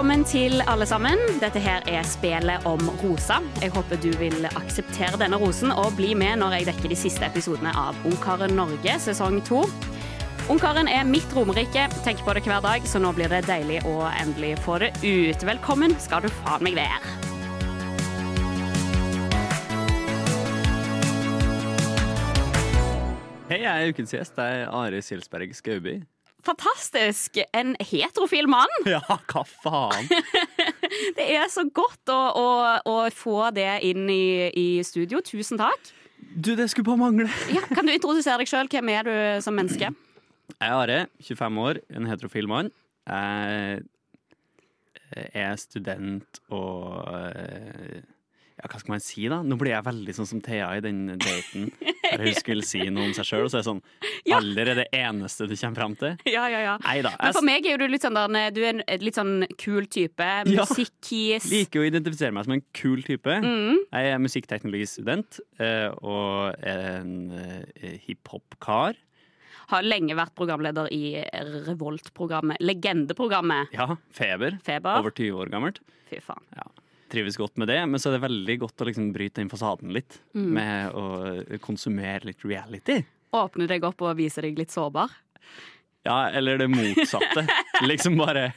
Velkommen til alle sammen. Dette her er spelet om rosa. Jeg håper du vil akseptere denne rosen og bli med når jeg dekker de siste episodene av Ungkaren Norge sesong to. Ungkaren er mitt romerike. Tenker på det hver dag, så nå blir det deilig å endelig få det ut. Velkommen skal du faen meg være. Hei, jeg er ukens gjest. Det er Are Silsberg Skauby. Fantastisk! En heterofil mann. Ja, hva faen? Det er så godt å, å, å få det inn i, i studio. Tusen takk. Du, det skulle bare mangle. Ja, kan du introdusere deg sjøl? Hvem er du som menneske? Jeg er Are, 25 år, en heterofil mann. Jeg er student og eh, Ja, hva skal man si, da? Nå blir jeg veldig sånn som Thea i den daten der hun skulle si noe om seg sjøl, og så er det sånn Ja. Alder er det eneste du kommer fram til? Ja, ja, ja. Neida, jeg... Men for meg er du litt sånn der, du er en litt sånn kul type. Musikkis. Ja. Liker å identifisere meg som en kul type. Mm. Jeg er musikkteknologistudent eh, og en eh, hiphop-kar. Har lenge vært programleder i Revolt-programmet. Legendeprogrammet. Ja, feber. Feber. Over 20 år gammelt. Fy faen. Trives godt med det, men så er det veldig godt å liksom bryte den fasaden litt. Mm. Med å konsumere litt reality. Åpne deg opp og vise deg litt sårbar. Ja, eller det motsatte. liksom bare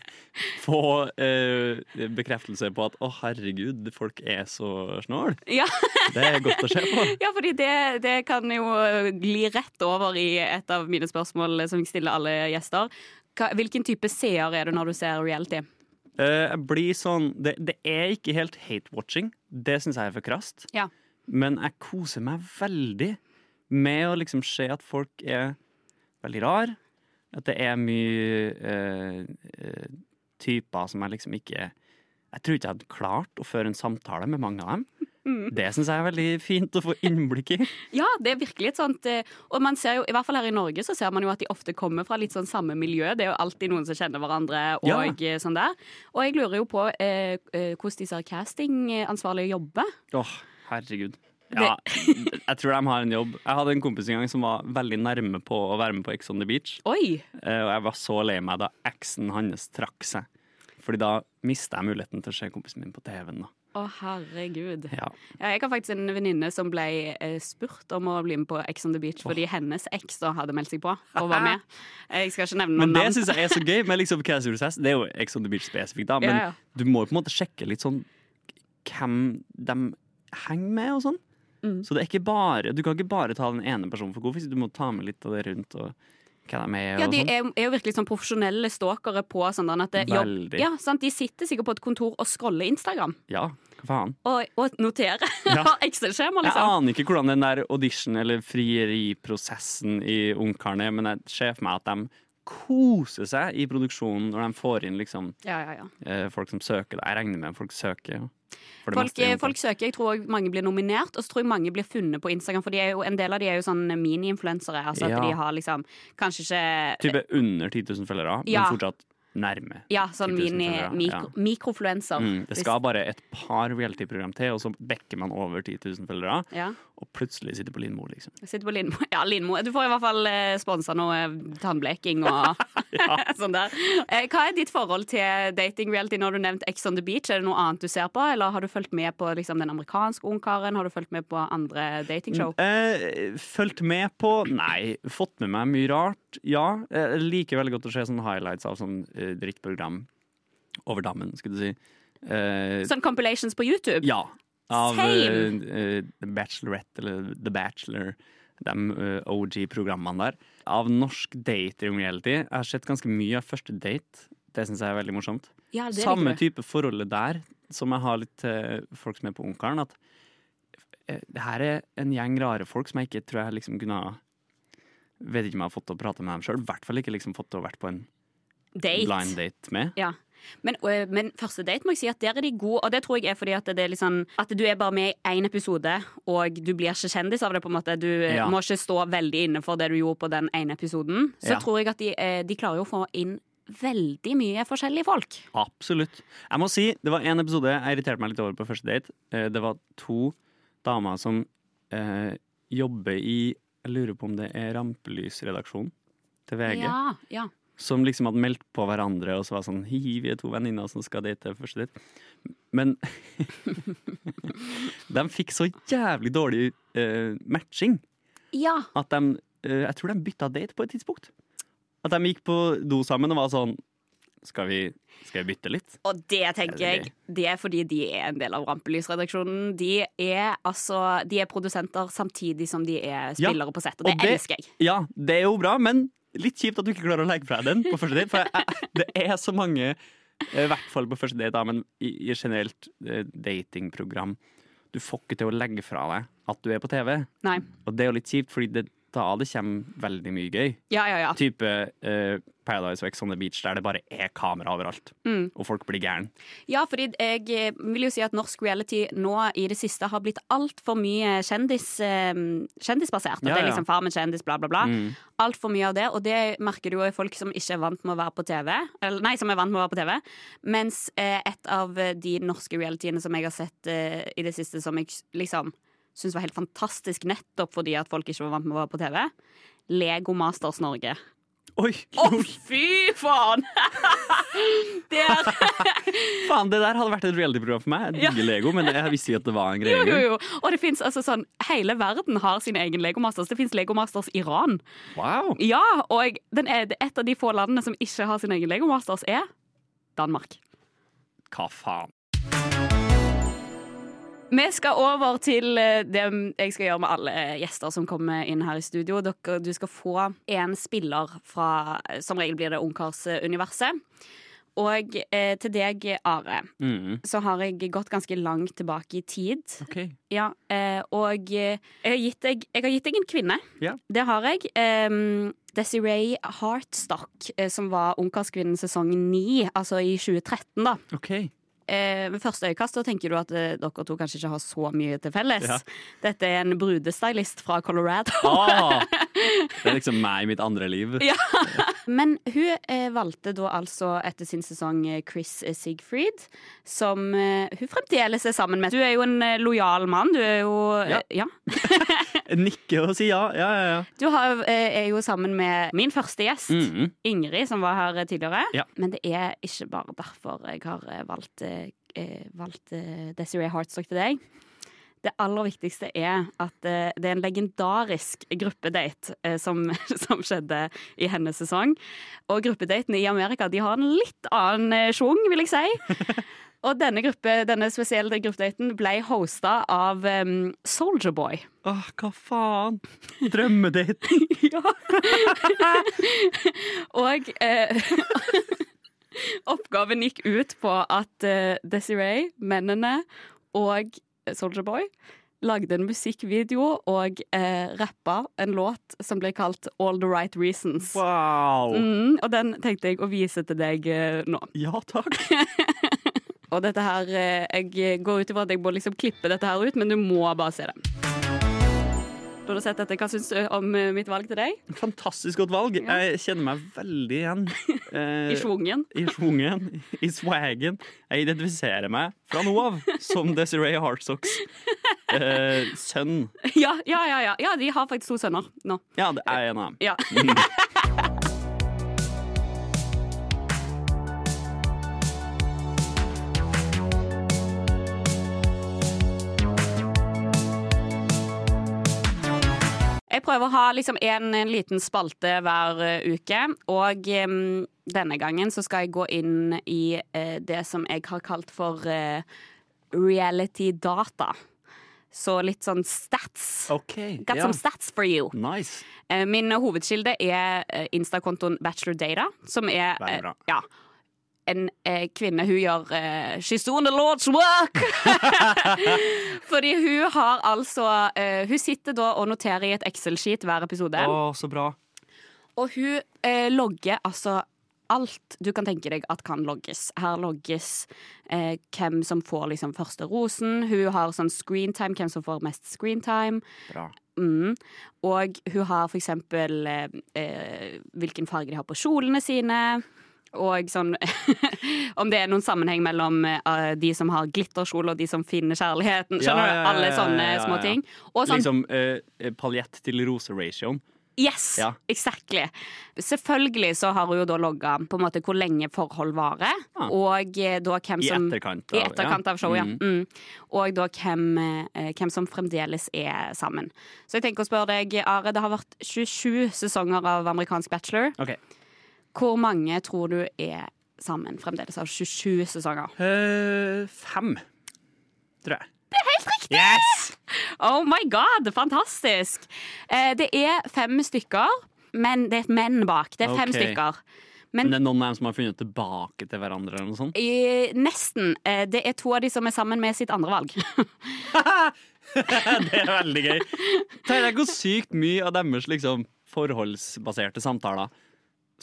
få eh, bekreftelse på at å, herregud, folk er så snål. Ja, Det er godt å se på. ja fordi det, det kan jo gli rett over i et av mine spørsmål som jeg stiller alle gjester. Hva, hvilken type seer er du når du ser reality? Eh, jeg blir sånn Det, det er ikke helt hate-watching. Det syns jeg er for krast. Ja. Men jeg koser meg veldig med å liksom se at folk er veldig rar. At det er mye eh, eh, typer som jeg liksom ikke Jeg tror ikke jeg hadde klart å føre en samtale med mange av dem. Det syns jeg er veldig fint å få innblikk i. Ja, det er virkelig et sånt eh, Og man ser jo, i hvert fall her i Norge så ser man jo at de ofte kommer fra litt sånn samme miljø. Det er jo alltid noen som kjenner hverandre og Ja. eh, sånn der. Og jeg lurer jo på eh, eh, hvordan disse castingansvarlige jobber. Åh, herregud. Ja, jeg tror de har en jobb. Jeg hadde en kompis en gang som var veldig nærme på å være med på Ex on the Beach. Oi! Og jeg var så lei meg da eksen hans trakk seg. Fordi da mista jeg muligheten til å se kompisen min på TV-en. da. Å, herregud. Ja. Ja, jeg har faktisk en venninne som ble eh, spurt om å bli med på Ex on the Beach fordi hennes eks da hadde meldt seg på og var med. Jeg skal ikke nevne noen Men det navn. syns jeg er så gøy. med liksom Casual Success. Det er jo Ex on the Beach spesifikt, da. Men ja. du må jo på en måte sjekke litt sånn hvem de henger med og sånn. Mm. Så det er ikke bare, du kan ikke bare ta den ene personen for god fisk, du må ta med litt av det rundt. og hva de er Ja, De sånn. er, er jo virkelig sånn profesjonelle stalkere på sånn at det, jobb, Veldig. ja, sant? De sitter sikkert på et kontor og scroller Instagram Ja, hva faen. og, og noterer. Ja. Excel-skjema, Jeg liksom. aner ikke hvordan den der audition- eller frieriprosessen i Ungkaren er, men jeg ser for meg at de koser seg i produksjonen når de får inn liksom, Ja, ja, ja. eh, folk som søker. Jeg regner med folk søker. Folk, folk søker, jeg tror mange blir nominert, og så tror jeg mange blir funnet på Instagram. For jo, en del av de er jo sånn mini-influensere. Altså at de har liksom kanskje ikke Type under 10 000 følgere, men fortsatt nærme. Ja, sånn 10 000 mini, mikro, mikrofluencer. Mm, det skal bare et par reality-program til, og så bekker man over 10 000 følgere, Ja. og plutselig sitter på Lindmo, liksom. Sitter på Lindmo. Ja, Lindmo. Du får i hvert fall eh, sponsa noe tannbleking og sånn der. Eh, hva er ditt forhold til dating-reality når du nevnte Ex on the Beach? Er det noe annet du ser på, eller har du fulgt med på liksom, den amerikanske ungkaren? Har du fulgt med på andre datingshow? Eh, fulgt med på Nei, fått med meg mye rart. Ja. Jeg liker veldig godt å se sånne highlights av sånn uh, drittprogram over dammen, skulle du si. Uh, Sånn compilations på YouTube? ja. Av Same. eh, eh, The Bachelorette eller The Bachelor, de eh, OG-programmene der. Av norsk dating-reality. Jeg har sett ganske mye av Første date. Det syns jeg er veldig morsomt. Ja, det Samme type forholdet der som jeg har litt til folk som er på Ungkaren. At eh, det her er en gjeng rare folk som jeg ikke tror jeg liksom kunne ha Vet ikke om jeg har fått til å prate med dem sjøl. I hvert fall ikke liksom fått til å vært på en Date. blind date med. Ja. Men, øh, men første date må jeg si at der er de gode, og det tror jeg er fordi at det er liksom At du er bare med i én episode, og du blir ikke kjendis av det. på en måte Du Ja. må ikke stå veldig inne for det du gjorde på den ene episoden. Så Ja. tror jeg at de, de klarer jo å få inn veldig mye forskjellige folk. Absolutt. Jeg må si, det var en episode jeg irriterte meg litt over på første date. Eh, Det var to damer som eh, jobber i Jeg lurer på om det er rampelysredaksjonen til VG. Ja, ja. som liksom hadde meldt på hverandre, og så var sånn Hi, vi er to venninner som skal date første date. Men de fikk så jævlig dårlig uh, matching Ja. at de uh, Jeg tror de bytta date på et tidspunkt. At de gikk på do sammen og var sånn Skal vi, skal vi bytte litt? Og det tenker jeg Det er fordi de er en del av Rampelysredaksjonen. De er altså De er produsenter samtidig som de er Ja, spillere på sett, og det, og det- elsker jeg. Ja, det er jo bra, men litt kjipt at du ikke klarer å legge fra den på første date. For jeg, jeg, det er så mange, eh, i hvert fall på første date, men i, i generelt eh, datingprogram Du får ikke til å legge fra deg at du er på TV. Nei. Og det er jo litt kjipt, fordi det, da det kommer veldig mye gøy. Ja, ja, ja. Type uh, Paradise Wax on the Beach, der det bare er kamera overalt. Mm. Og folk blir gæren. Ja, fordi jeg eh, vil jo si at norsk reality nå i det siste har blitt altfor mye kjendis, eh, kjendisbasert. At det er liksom far med kjendis, bla, bla, bla. Mm. Altfor mye av det. Og det merker du jo i folk som ikke er vant med å være på TV. Eller, nei, som er vant med å være på TV. Mens uh, et av de norske realityene som jeg har sett uh, i det siste, som jeg liksom syns var helt fantastisk nettopp fordi at folk ikke var vant med å være på TV, Lego Masters Norge. Oi! Å, fy faen! det er Faen, det der hadde vært et reality-program for meg. Jeg digger Lego, men jeg visste ikke at det var en greie. Jo, jo, jo. Og det finnes altså sånn Hele verden har sin egen Lego Masters. Det fins Lego Masters Iran. Wow! Ja, og den er, et av de få landene som ikke har sin egen Lego Masters, er Danmark. Hva faen? Vi skal over til eh, det jeg skal gjøre med alle gjester som kommer inn her i studio. Dere, du skal få en spiller fra Som regel blir det Ungkarsuniverset. Og eh, til deg, Are, Mm. så har jeg gått ganske langt tilbake i tid. OK. Ja, eh, og eh, jeg har, gitt deg, jeg har gitt deg en kvinne. Ja. Det har jeg. Eh, Desiree Hartstock, eh, som var Ungkarskvinnen sesong 9, altså i 2013, da. ok. Eh, ved første øyekast så tenker du at eh, dere to kanskje ikke har så mye til felles. Ja. Dette er en brudestylist fra Colorado. Ah, det er liksom meg i mitt andre liv. Ja. Men hun eh, valgte da altså etter sin sesong eh, Chris Sigfried, som eh, hun fremdeles er sammen med. Du er jo en eh, lojal mann. Du er jo Ja. eh, ja. Nikke og si ja. Ja, ja, ja. Du har, eh, er jo sammen med min første gjest, Mm. Ingrid, som var her tidligere. Ja. Men det er ikke bare derfor jeg har eh, valgt, eh, eh, valgt eh, Desiree Hartstock til deg. Det aller viktigste er at eh, det er en legendarisk gruppedate eh, som, som skjedde i hennes sesong. Og gruppedatene i Amerika de har en litt annen eh, schwung, vil jeg si. Og denne, gruppe, denne spesielle gruppedaten ble hosta av um, Soldier Boy. Åh, hva faen? Drømmedaten! Ja. og eh, oppgaven gikk ut på at eh, Desiree, mennene og Soldier Boy lagde en musikkvideo og eh, rappa en låt som ble kalt All the Right Reasons. Wow. Mm, og den tenkte jeg å vise til deg eh, nå. Ja takk. Og dette her, eh, jeg går ut ifra at jeg må liksom klippe dette her ut, men du må bare se det. Da har sett dette. Hva syns du om eh, mitt valg til deg? Fantastisk godt valg. Ja. Jeg kjenner meg veldig igjen. eh, I schwungen? I schwungen, i swagen. Jeg identifiserer meg fra nå av som Desiree Hartsocks eh, sønn. Ja, ja, ja, ja. ja, de har faktisk to sønner nå. Ja, det er en av dem. Ja. Jeg prøver å ha liksom en, en liten spalte hver eh, uke, og um, denne gangen så skal jeg gå inn i uh, det som jeg har kalt for uh, reality data. Så litt sånn stats. OK. Got yeah. some stats for you. Nice. Uh, Min hovedkilde er Insta-kontoen Bachelor Data, som er ja, en eh, kvinne Hun gjør eh, She's doing the Lord's work! Fordi hun har altså eh, Hun sitter da og noterer i et Excel-skit hver episode. Å, så bra. Og hun eh, logger altså alt du kan tenke deg at kan logges. Her logges eh, hvem som får liksom første rosen. Hun har sånn screentime, hvem som får mest screentime. Bra. Mm. Og hun har for eksempel eh, eh, hvilken farge de har på kjolene sine. Og sånn Om det er noen sammenheng mellom uh, de som har glitterkjole og de som finner kjærligheten. Ja, ja, ja, du? Alle sånne små ting. Og sånn Liksom uh, paljett til rose-ratioen. Yes, Ja. exactly. Selvfølgelig så har hun jo da logga på en måte hvor lenge forhold varer, Ja. og eh, da hvem I som av, I etterkant ja. av showet, ja. Mm. Mm. Og da hvem, hvem som fremdeles er sammen. Så jeg tenker å spørre deg, Are, det har vært 27 sesonger av amerikansk Bachelor. Ok. Hvor mange tror du er sammen fremdeles av 27 sesonger? Uh, fem, tror jeg. Det er helt riktig! Yes! Oh my god, fantastisk! Uh, det er fem stykker, men det er et menn bak. Det er fem okay. stykker. Men det er noen av dem som har funnet tilbake til hverandre eller noe sånt? I, nesten. Eh, det er to av de som er sammen med sitt andre valg. det er veldig gøy. Tenk deg hvor sykt mye av deres liksom, forholdsbaserte samtaler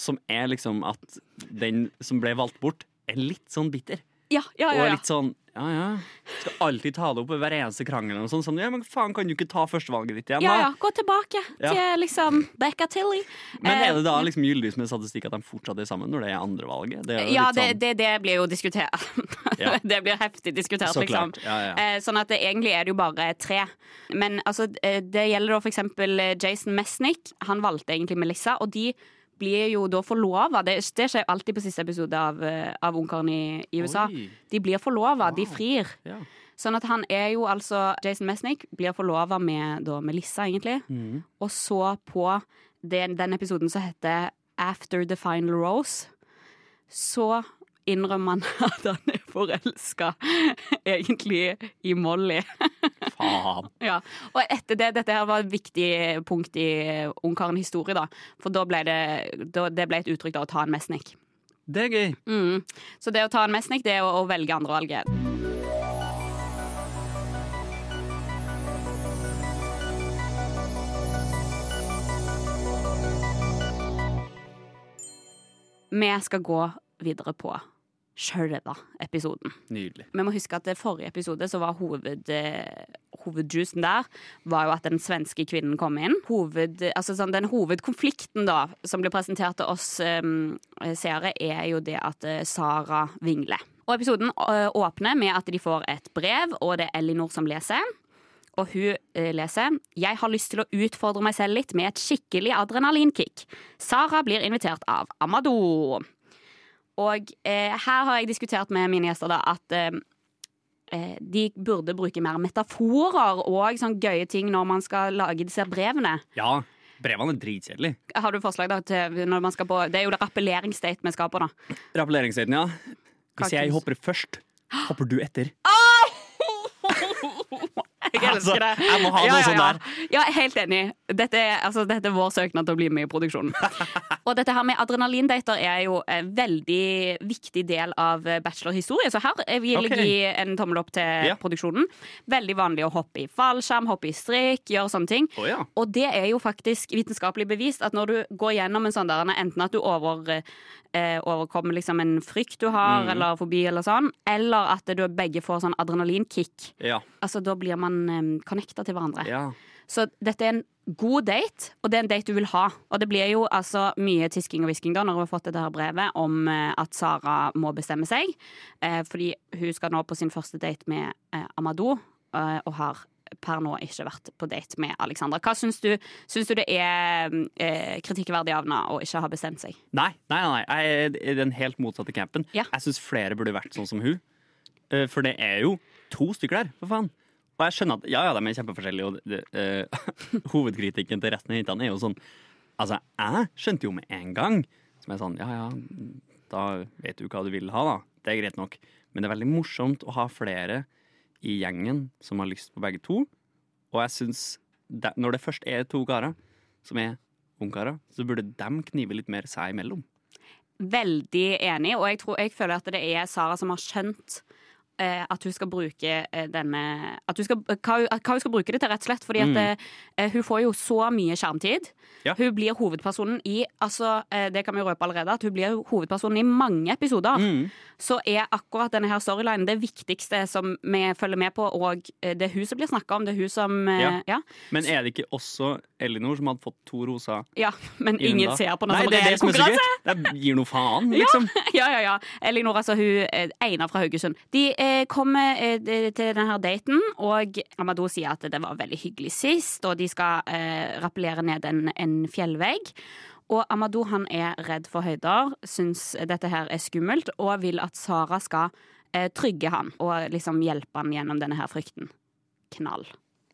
som er liksom at den som ble valgt bort, er litt sånn bitter. ja, ja, Og ja. er litt sånn ja ja, skal alltid ta det opp i hver eneste krangel. Og sånn, sånn, ja, men faen, kan du ikke ta førstevalget ditt igjen, Ja, da? ja, Gå tilbake Ja. til liksom Becca Tilly. Men er det da Eh, liksom gyldig med statistikk at de fortsatt er sammen når det er andrevalget? Det er Ja, det, sånn, det, det blir jo diskutert. Ja. det blir heftig diskutert, så liksom. Ja, ja. Eh, Sånn at det, egentlig er det jo bare tre. Men altså, eh, det gjelder da for eksempel Jason Mesnick. Han valgte egentlig Melissa, og de blir jo da forlova. Det, det skjer alltid på siste episode av, eh, av Ungkaren i, i USA. Oi. De blir forlova, de frir. Ja. Sånn at han er jo altså Jason Mesnick blir forlova med da Melissa, egentlig. Mm. Og så på den, den episoden som heter After the Final Rose, så innrømmer han at han er forelska egentlig i Molly. Faen. Ja, og etter det, dette her var et viktig punkt i Ungkaren historie, da. For da ble det, da, det ble et uttrykk da, å ta en mesnik. Det er gøy. Mm. Så det å ta en mesnik, det er å, å velge andrevalget. Vi skal gå videre på sjølve episoden. Nydelig. Vi må huske at i forrige episode så var hoved, eh, hovedjuicen der var jo at den svenske kvinnen kom inn. Hoved, altså sånn, den hovedkonflikten da som ble presentert til oss um, seere, er jo det at Sara vingler. Og episoden åpner med at de får et brev, og det er Elinor som leser. Og hun leser Jeg har lyst til å utfordre meg selv litt med et skikkelig adrenalinkick. Sara blir invitert av Amadou. Og eh, her har jeg diskutert med mine gjester da at eh, eh, de burde bruke mer metaforer og sånn gøye ting når man skal lage disse brevene. Ja, brevene er dritkjedelige. Har du forslag da til når man skal på Det er jo det rappelleringsdate vi skal på, da. Ja. Hvis jeg hopper først, hopper du etter. Jeg Altså, elsker det. jeg må ha noe sånt der. Ja, helt enig. Dette er, altså, dette er vår søknad til å bli med i produksjonen. Og dette her med adrenalindater er jo en veldig viktig del av bachelorhistorie, så her vil jeg okay. gi en tommel opp til Ja. produksjonen. Veldig vanlig å hoppe i fallskjerm, hoppe i strikk, gjøre sånne ting. Oh, ja. Og det er jo faktisk vitenskapelig bevist at når du går gjennom en sånn der, enten at du over, eh, overkommer liksom en frykt du har, Mm. eller fobi, eller sånn, eller at du begge får sånn adrenalinkick, Ja. altså da blir man eh, connecta til hverandre. ja. Så dette er en god date, og det er en date du vil ha. Og det blir jo altså mye tisking og hvisking da når hun har fått dette her brevet om eh, at Sara må bestemme seg. Eh, fordi hun skal nå på sin første date med eh, Amadou, eh, og har per nå ikke vært på date med Alexandra. Hva syns du, syns du det er eh, kritikkverdig av henne å ikke ha bestemt seg? Nei, nei, nei, jeg er i den helt motsatte campen. Ja. Jeg syns flere burde vært sånn som hun. Eh, For det er jo to stykker der, for faen. Og jeg skjønner at ja, ja, de er kjempeforskjellige, og det, eh, hovedkritikken til resten av jentene er jo sånn Altså, jeg skjønte jo med en gang som er sånn Ja, ja, da vet du hva du vil ha, da. Det er greit nok. Men det er veldig morsomt å ha flere i gjengen som har lyst på begge to. Og jeg syns Når det først er to karer som er ungkarer, så burde de knive litt mer seg imellom. Veldig enig, og jeg, tror, jeg føler at det er Sara som har skjønt at hun skal bruke eh, denne at hun skal, hva, hva hun skal bruke det til, rett og slett. Fordi at eh, hun får jo så mye skjermtid. Ja. Hun blir hovedpersonen i altså, eh, Det kan vi røpe allerede, at hun blir hovedpersonen i mange episoder. Så er akkurat denne her storylinen det viktigste som vi følger med på, og eh, det er hun som blir snakka om. Det er hun som eh, Ja. ja. Men er det ikke også Elinor som hadde fått to roser? ja, men ingen ser på det Nei, som det er reell det er konkurranse. gøy. Jeg gir noe faen, liksom. Ja, ja, ja. Elinor, altså hun eh, Einar fra Haugesund. De, eh, eh, kommer eh, til denne daten, og Amadou sier at det var veldig hyggelig sist, og de skal eh, rappellere ned en, en fjellvegg. Og Amadou han er redd for høyder, syns dette her er skummelt, og vil at Sara skal eh, trygge han og liksom hjelpe han gjennom denne her frykten. Knall.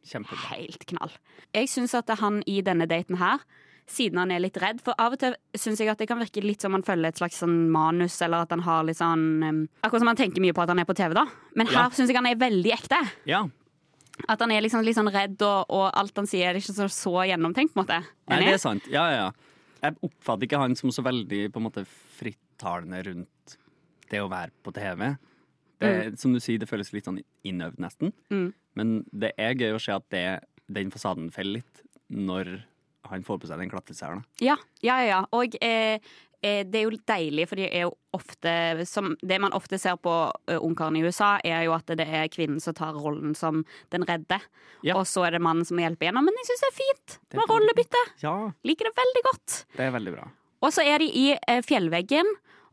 Kjempebra. Helt knall. Jeg syns at han i denne daten her, siden han er litt redd For av og til syns jeg at det kan virke litt som han følger et slags sånn manus, eller at han har litt sånn um, Akkurat som han tenker mye på at han er på TV, da. Men her Ja. syns jeg han er veldig ekte. Ja. At han er liksom litt sånn redd, og, og alt han sier er ikke så, så gjennomtenkt, på en måte. Nei, det er sant. Ja, ja, ja. Jeg oppfatter ikke han som så veldig på en måte frittalende rundt det å være på TV. Det, Som du sier, det føles litt sånn innøvd, nesten. Mm. Men det er gøy å se at det, den fasaden faller litt når han får på seg den klatreselen. Ja, ja, ja. Og eh, eh, det er jo deilig, for det er jo ofte som, Det man ofte ser på uh, Ungkaren i USA, er jo at det er kvinnen som tar rollen som den redde. Ja. Og så er det mannen som hjelper gjennom. Men jeg syns det er fint Det med veldig- rollebytte. Ja, Liker det veldig godt. det er veldig bra. Og så er de i eh, fjellveggen,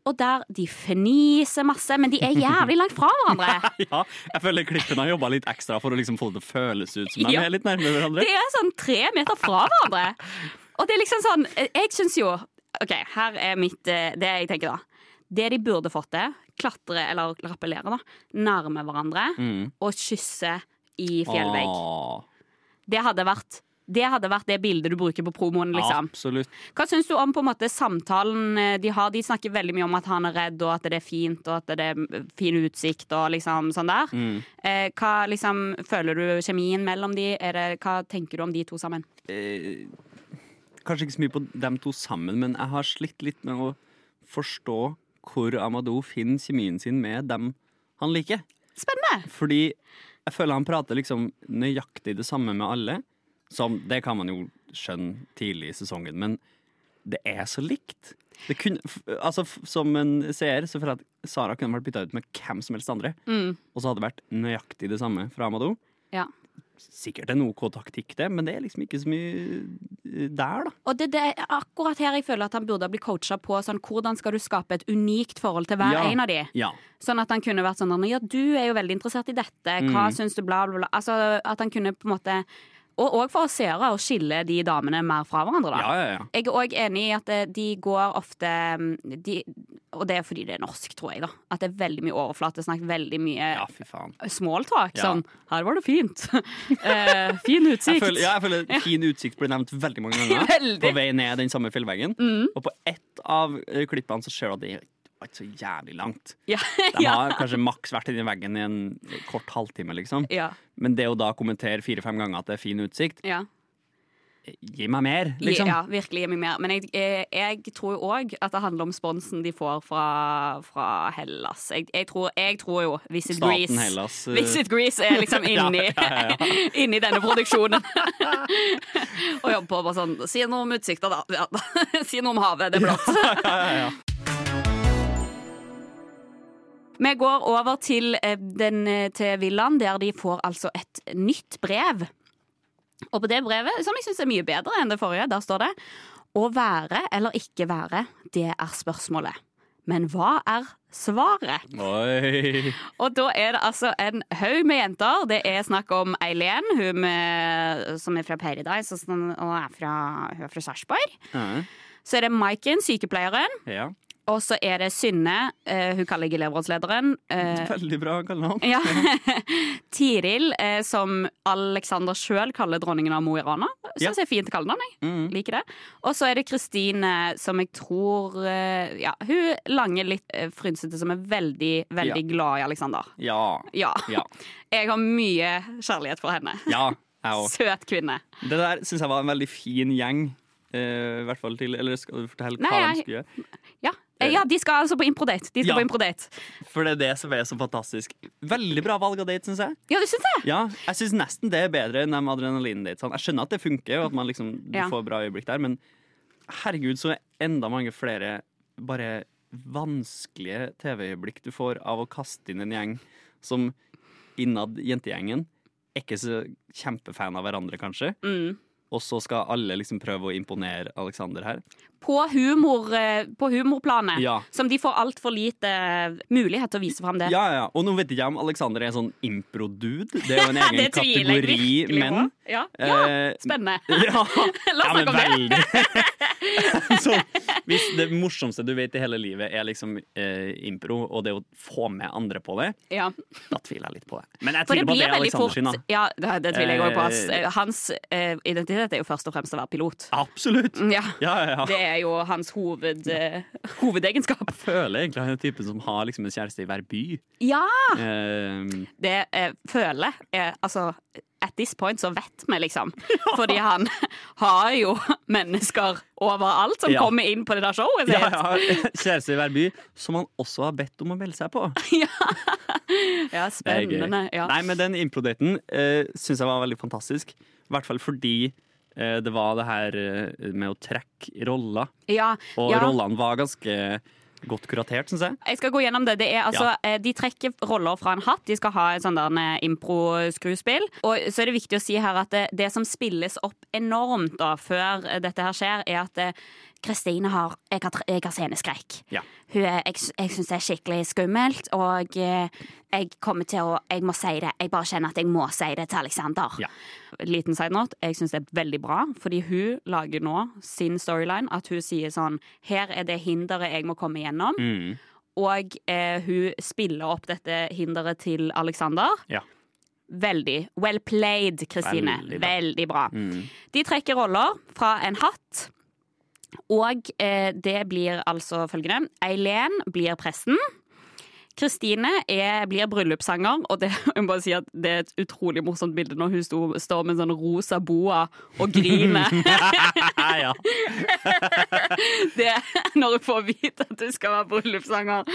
og der de fniser masse, men de er jævlig langt fra hverandre. Ja, jeg føler klippen har jobba litt ekstra for å liksom få det føles ut som de Ja. er litt nærmere hverandre. Det er sånn tre meter fra hverandre. Og det er liksom sånn Jeg syns jo OK, her er mitt eh, Det jeg tenker, da. Det de burde fått til, klatre eller rappellere, da, nærme hverandre Mm. og kysse i fjellvegg. Åh, Det hadde vært det hadde vært det bildet du bruker på promoen. liksom. Absolutt. Hva syns du om på en måte samtalen eh, de har? De snakker veldig mye om at han er redd, og at det er fint, og at det er fin utsikt og liksom sånn der. Mm. Eh, hva liksom, Føler du kjemien mellom de? Er det, hva tenker du om de to sammen? eh, Kanskje ikke så mye på dem to sammen, men jeg har slitt litt med å forstå hvor Amadou finner kjemien sin med dem han liker. Spennende! Fordi jeg føler han prater liksom nøyaktig det samme med alle. Som, det kan man jo skjønne tidlig i sesongen, men det er så likt. Det kunne, altså, som en seer så føler jeg at Sara kunne vært bytta ut med hvem som helst andre. Mm. Og så hadde det vært nøyaktig det samme fra Amadou. Ja. Sikkert en OK taktikk, det, men det er liksom ikke så mye eh, der, da. Og det, det er akkurat her jeg føler at han burde bli coacha på sånn, hvordan skal du skape et unikt forhold til hver Ja. en av de. Ja. Sånn at han kunne vært sånn Ja, du er jo veldig interessert i dette. Hva Mm. syns du? Bla, bla, bla. Altså at han kunne på en måte Og òg for å seere å skille de damene mer fra hverandre. Ja, ja, ja. Jeg er òg enig i at eh, de går ofte mm, de, Og det er fordi det er norsk, tror jeg, da. At det er veldig mye overflatesnakk, veldig mye Ja, fy faen. smalltalk. Ja. Sånn 'Her var det fint'. eh, fin Jeg utsikt. føler, ja, jeg føler fin utsikt blir nevnt veldig mange ganger. Veldig. På vei ned den samme fjellveggen. Mm. Og på ett av eh, klippene så ser du at det var ikke så jævlig langt. Ja. De ja. har kanskje maks vært inni veggen i en kort halvtime, liksom. ja. Men det å da kommentere fire-fem ganger at det er fin utsikt, ja. gi meg mer, liksom. Ja, virkelig gi meg mer. Men jeg, jeg, tror jo òg at det handler om sponsen de får fra, fra Hellas. Jeg, jeg, tror, jeg tror jo Visit Staten Greece Hellas. eh, Visit Greece er liksom inni, ja, ja, inni denne produksjonen. Og jobber på bare sånn Si noe om utsikta, da. Si noe om havet, det er blått. Vi går over til, eh, den, eh, til villaen, der de får altså et nytt brev. Og på det brevet, som jeg syns er mye bedre enn det forrige, der står det Å være eller ikke være, det er spørsmålet. Men hva er svaret? Oi. Og da er det altså en haug med jenter. Det er snakk om Eileen, hun med, som er fra Paradise og, sånn- er fra, hun er fra Sarpsborg. Mm. Så er det Maiken, sykepleieren. ja. Og så er det Synne, uh, hun kaller jeg elevrådslederen. Uh, Veldig bra kallenavn. ja. Tiril, uh, som Alexander sjøl kaller dronningen av Mo i Rana. Syns jeg er fint kallenavn. jeg Mm. Liker det. Og så er det Kristine, som jeg tror Ja, hun lange, litt frynsete, som er veldig, veldig glad i Alexander. Ja. Ja. Ja. Jeg har mye kjærlighet for henne. ja. Jeg også. Søt kvinne. Det der syns jeg var en veldig fin gjeng. I hvert fall til Eller skal du fortelle Nei, hva de skulle gjøre? Ja. Eh, de skal altså på improdate. De skal Ja. på improdate. For det er det som er så fantastisk. Veldig bra valg av date, syns jeg. Ja, du synes det? Ja, jeg syns nesten det er bedre enn de adrenalindatesene. Jeg skjønner at det funker, og at man liksom Ja. får bra øyeblikk der, men herregud, så er enda mange flere bare vanskelige TV-øyeblikk du får av å kaste inn en gjeng som innad jentegjengen er ikke så kjempefan av hverandre, kanskje. Mm. Og så skal alle liksom prøve å imponere Alexander her. På, humor, eh, på humorplanet. Ja. Som de får altfor lite eh, mulighet til å vise fram det. Ja, ja. Og nå vet ikke jeg om Alexander er en sånn impro-dude. Det er jo en egen det kategori menn. Ja, ja. Eh, spennende. Ja, La oss snakke om det. så hvis det morsomste du vet i hele livet er liksom eh, impro, og det å få med andre på det, Ja. da tviler jeg litt på det. Men jeg tviler på at det er Alexander sin. Ja, det, det tviler jeg òg på. Hans, hans eh, identitet er jo først og fremst å være pilot. Absolutt. Ja. Ja, ja, ja. Det er jo hans hoved, ja. hovedegenskap. Jeg føler egentlig han er typen som har liksom en kjæreste i hver by. Ja! Uh, Det jeg føler jeg Altså, at this point så vet vi, liksom. Fordi han har jo mennesker overalt som Ja. kommer inn på det der showet sitt. ja, ja, kjæreste i hver by, som han også har bedt om å melde seg på. Ja, er spennende. Ja. Nei, men den improdaten uh, syns jeg var veldig fantastisk. I hvert fall fordi eh, det var det her eh, med å trekke roller. Ja, Og ja. rollene var ganske godt kuratert, syns jeg. Jeg skal gå gjennom det. det er, altså, ja. De trekker roller fra en hatt. De skal ha et sånn eh, impro-skruespill. Og så er det viktig å si her at det, det som spilles opp enormt da, før eh, dette her skjer, er at eh, Kristine har Jeg har, jeg har sceneskrekk. Ja. Hun er, jeg jeg syns det er skikkelig skummelt, og eh, jeg kommer til å Jeg må si det. Jeg bare kjenner at jeg må si det til Alexander. Ja. Liten side note. Jeg syns det er veldig bra, fordi hun lager nå sin storyline. At hun sier sånn Her er det hinderet jeg må komme gjennom. Mm. Og eh, hun spiller opp dette hinderet til Alexander. Ja. Veldig. Well played, Kristine. Veldig bra. Veldig bra. Mm. De trekker roller fra en hatt. Og eh, det blir altså følgende. Eileen blir presten. Kristine blir bryllupssanger, og det, si at det er et utrolig morsomt bilde når hun sto, står med en sånn rosa boa og griner. ja. det, når hun får vite at hun skal være bryllupssanger.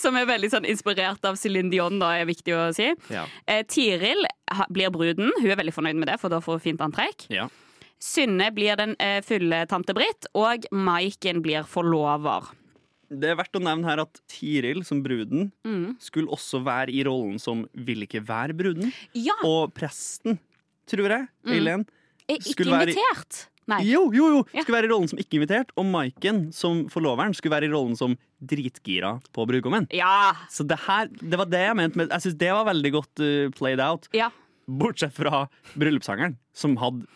Som er veldig sånn inspirert av Céline Dion, da, er viktig å si. Ja. Eh, Tiril blir bruden. Hun er veldig fornøyd med det, for da får hun fint antrekk. ja. Synne blir den eh, fulle tante Britt, og Maiken blir forlover. Det er verdt å nevne her at Tiril, som bruden, Mm. skulle også være i rollen som vil ikke være bruden. Ja, Og presten, tror jeg, Mm. Eileen, ikke invitert. Nei. Jo, jo, jo! Skulle være i rollen som ikke invitert. Og Maiken, som forloveren, skulle være i rollen som dritgira på brudgommen. Ja. Så det her, det var det jeg mente med Jeg synes det var veldig godt uh, played out. Ja. Bortsett fra bryllupssangeren, som hadde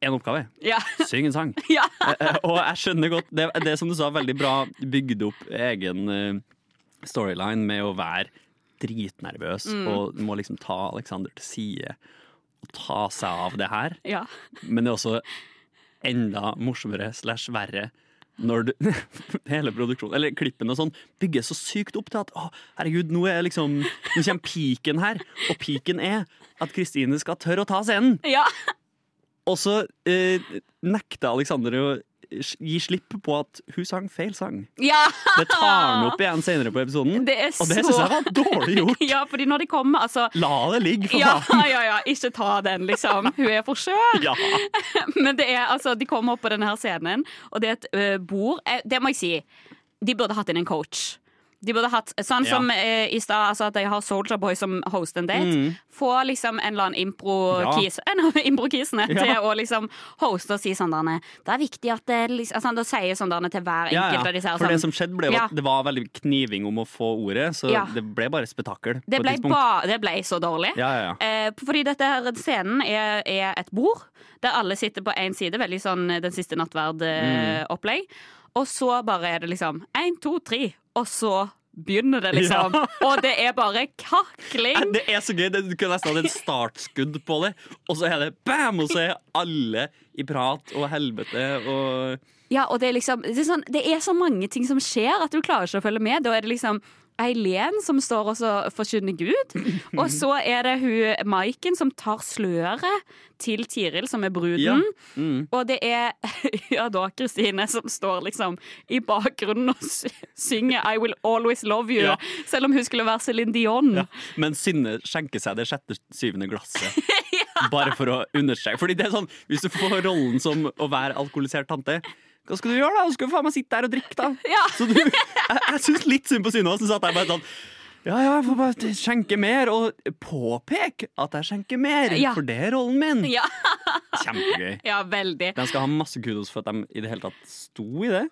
én oppgave. Ja. Syng en sang. ja. Eh, og jeg skjønner godt Det, det som du sa, veldig bra bygd opp egen eh, storyline med å være dritnervøs Mm. og må liksom ta Alexander til side og ta seg av det her. ja. Men det er også enda morsommere slash verre når du, hele produksjonen, eller klippen og sånn, bygges så sykt opp til at å, herregud, nå er liksom Nå kommer piken her. Og piken er at Kristine skal tørre å ta scenen. ja. Og så eh, nekter Alexander å gi slipp på at hun sang feil sang. ja. Det tar han opp igjen senere på episoden, Det er og det så- syns jeg var dårlig gjort. Ja, fordi når de kommer, altså La det ligge, for ja, faen! ja, ja, ikke ta den, liksom. Hun er for skjør. Ja. Men det er, altså, de kommer opp på denne her scenen, og det er et uh, bord eh, Det må jeg si. De burde hatt inn en coach. De burde hatt, Sånn som eh, i stad, altså at de har Soldier Boy som host en date. Mm. Få liksom en eller annen impro-kis En av impro-kisene til å liksom hoste og si sånn der Det er viktig at det liksom, altså, Da sier sånn der til hver enkelt av disse her For det sånn, som skjedde, ble jo at det var veldig kniving om å få ordet, så det ble bare spetakkel. det, ble ba, det ble så dårlig. Eh, fordi dette her scenen er, er et bord der alle sitter på én side, veldig sånn Den siste Mm. nattverd-opplegg. Og så bare er det liksom én, to, tre, og så begynner det, liksom. Og det er bare kakling. Det er så gøy. det- Du kunne nesten hatt et startskudd på det, og så er det bam! Og så er alle i prat og helvete og Ja, og det er liksom det er, sånn, det er så mange ting som skjer at du klarer ikke å følge med. Da er det liksom Eileen som står og så forkynner Gud. Og så er det hun Maiken som tar sløret til Tiril, som er bruden. Ja. Mm. Og det er ja da Kristine som står liksom i bakgrunnen og synger 'I Will Always Love You', Ja. selv om hun skulle være Céline Dion. Ja. Men Synne skjenker seg det sjette-syvende glasset. Bare for å understreke. Fordi det er sånn, Hvis du får rollen som å være alkoholisert tante, hva skal du gjøre da? Du skal faen meg sitte der og drikke, da. Ja. Så du, jeg, jeg syns litt synd på Synne som satt jeg bare sånn Ja, ja, jeg får bare skjenke mer, og påpeke at jeg skjenker mer, Ja. for det er rollen min. Ja, Kjempegøy. ja veldig. De skal ha masse kudos for at de i det hele tatt sto i det.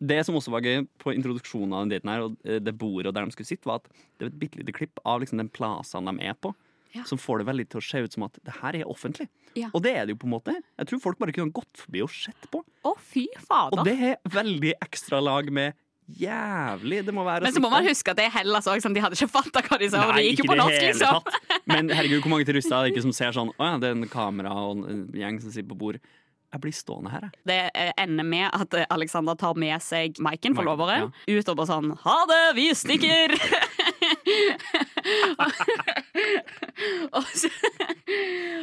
Det som også var gøy på introduksjonen av den daten her, og eh, det bordet og der de skulle sitte, var at det var et bitte lite klipp av liksom den plassen de er på, Ja. som får det veldig til å se ut som at det her er offentlig. Ja. Og det er det jo på en måte. Jeg tror folk bare kunne gått forbi og sett på. Å, fy Og det er veldig ekstra lag med jævlig det må være Men så må man huske at det er Hellas òg, sånn, de hadde ikke fatta hva de sa. Nei, de gikk jo på norsk, liksom. tatt. Men herregud, hvor mange turister er det ikke som ser sånn Å ja, det er en kamera og en gjeng som sitter på bord. Jeg blir stående her, jeg. Det eh, ender med at eh, Alexander tar med seg Maiken, forloveren, ut og bare sånn Ha det, vi stikker! og, så,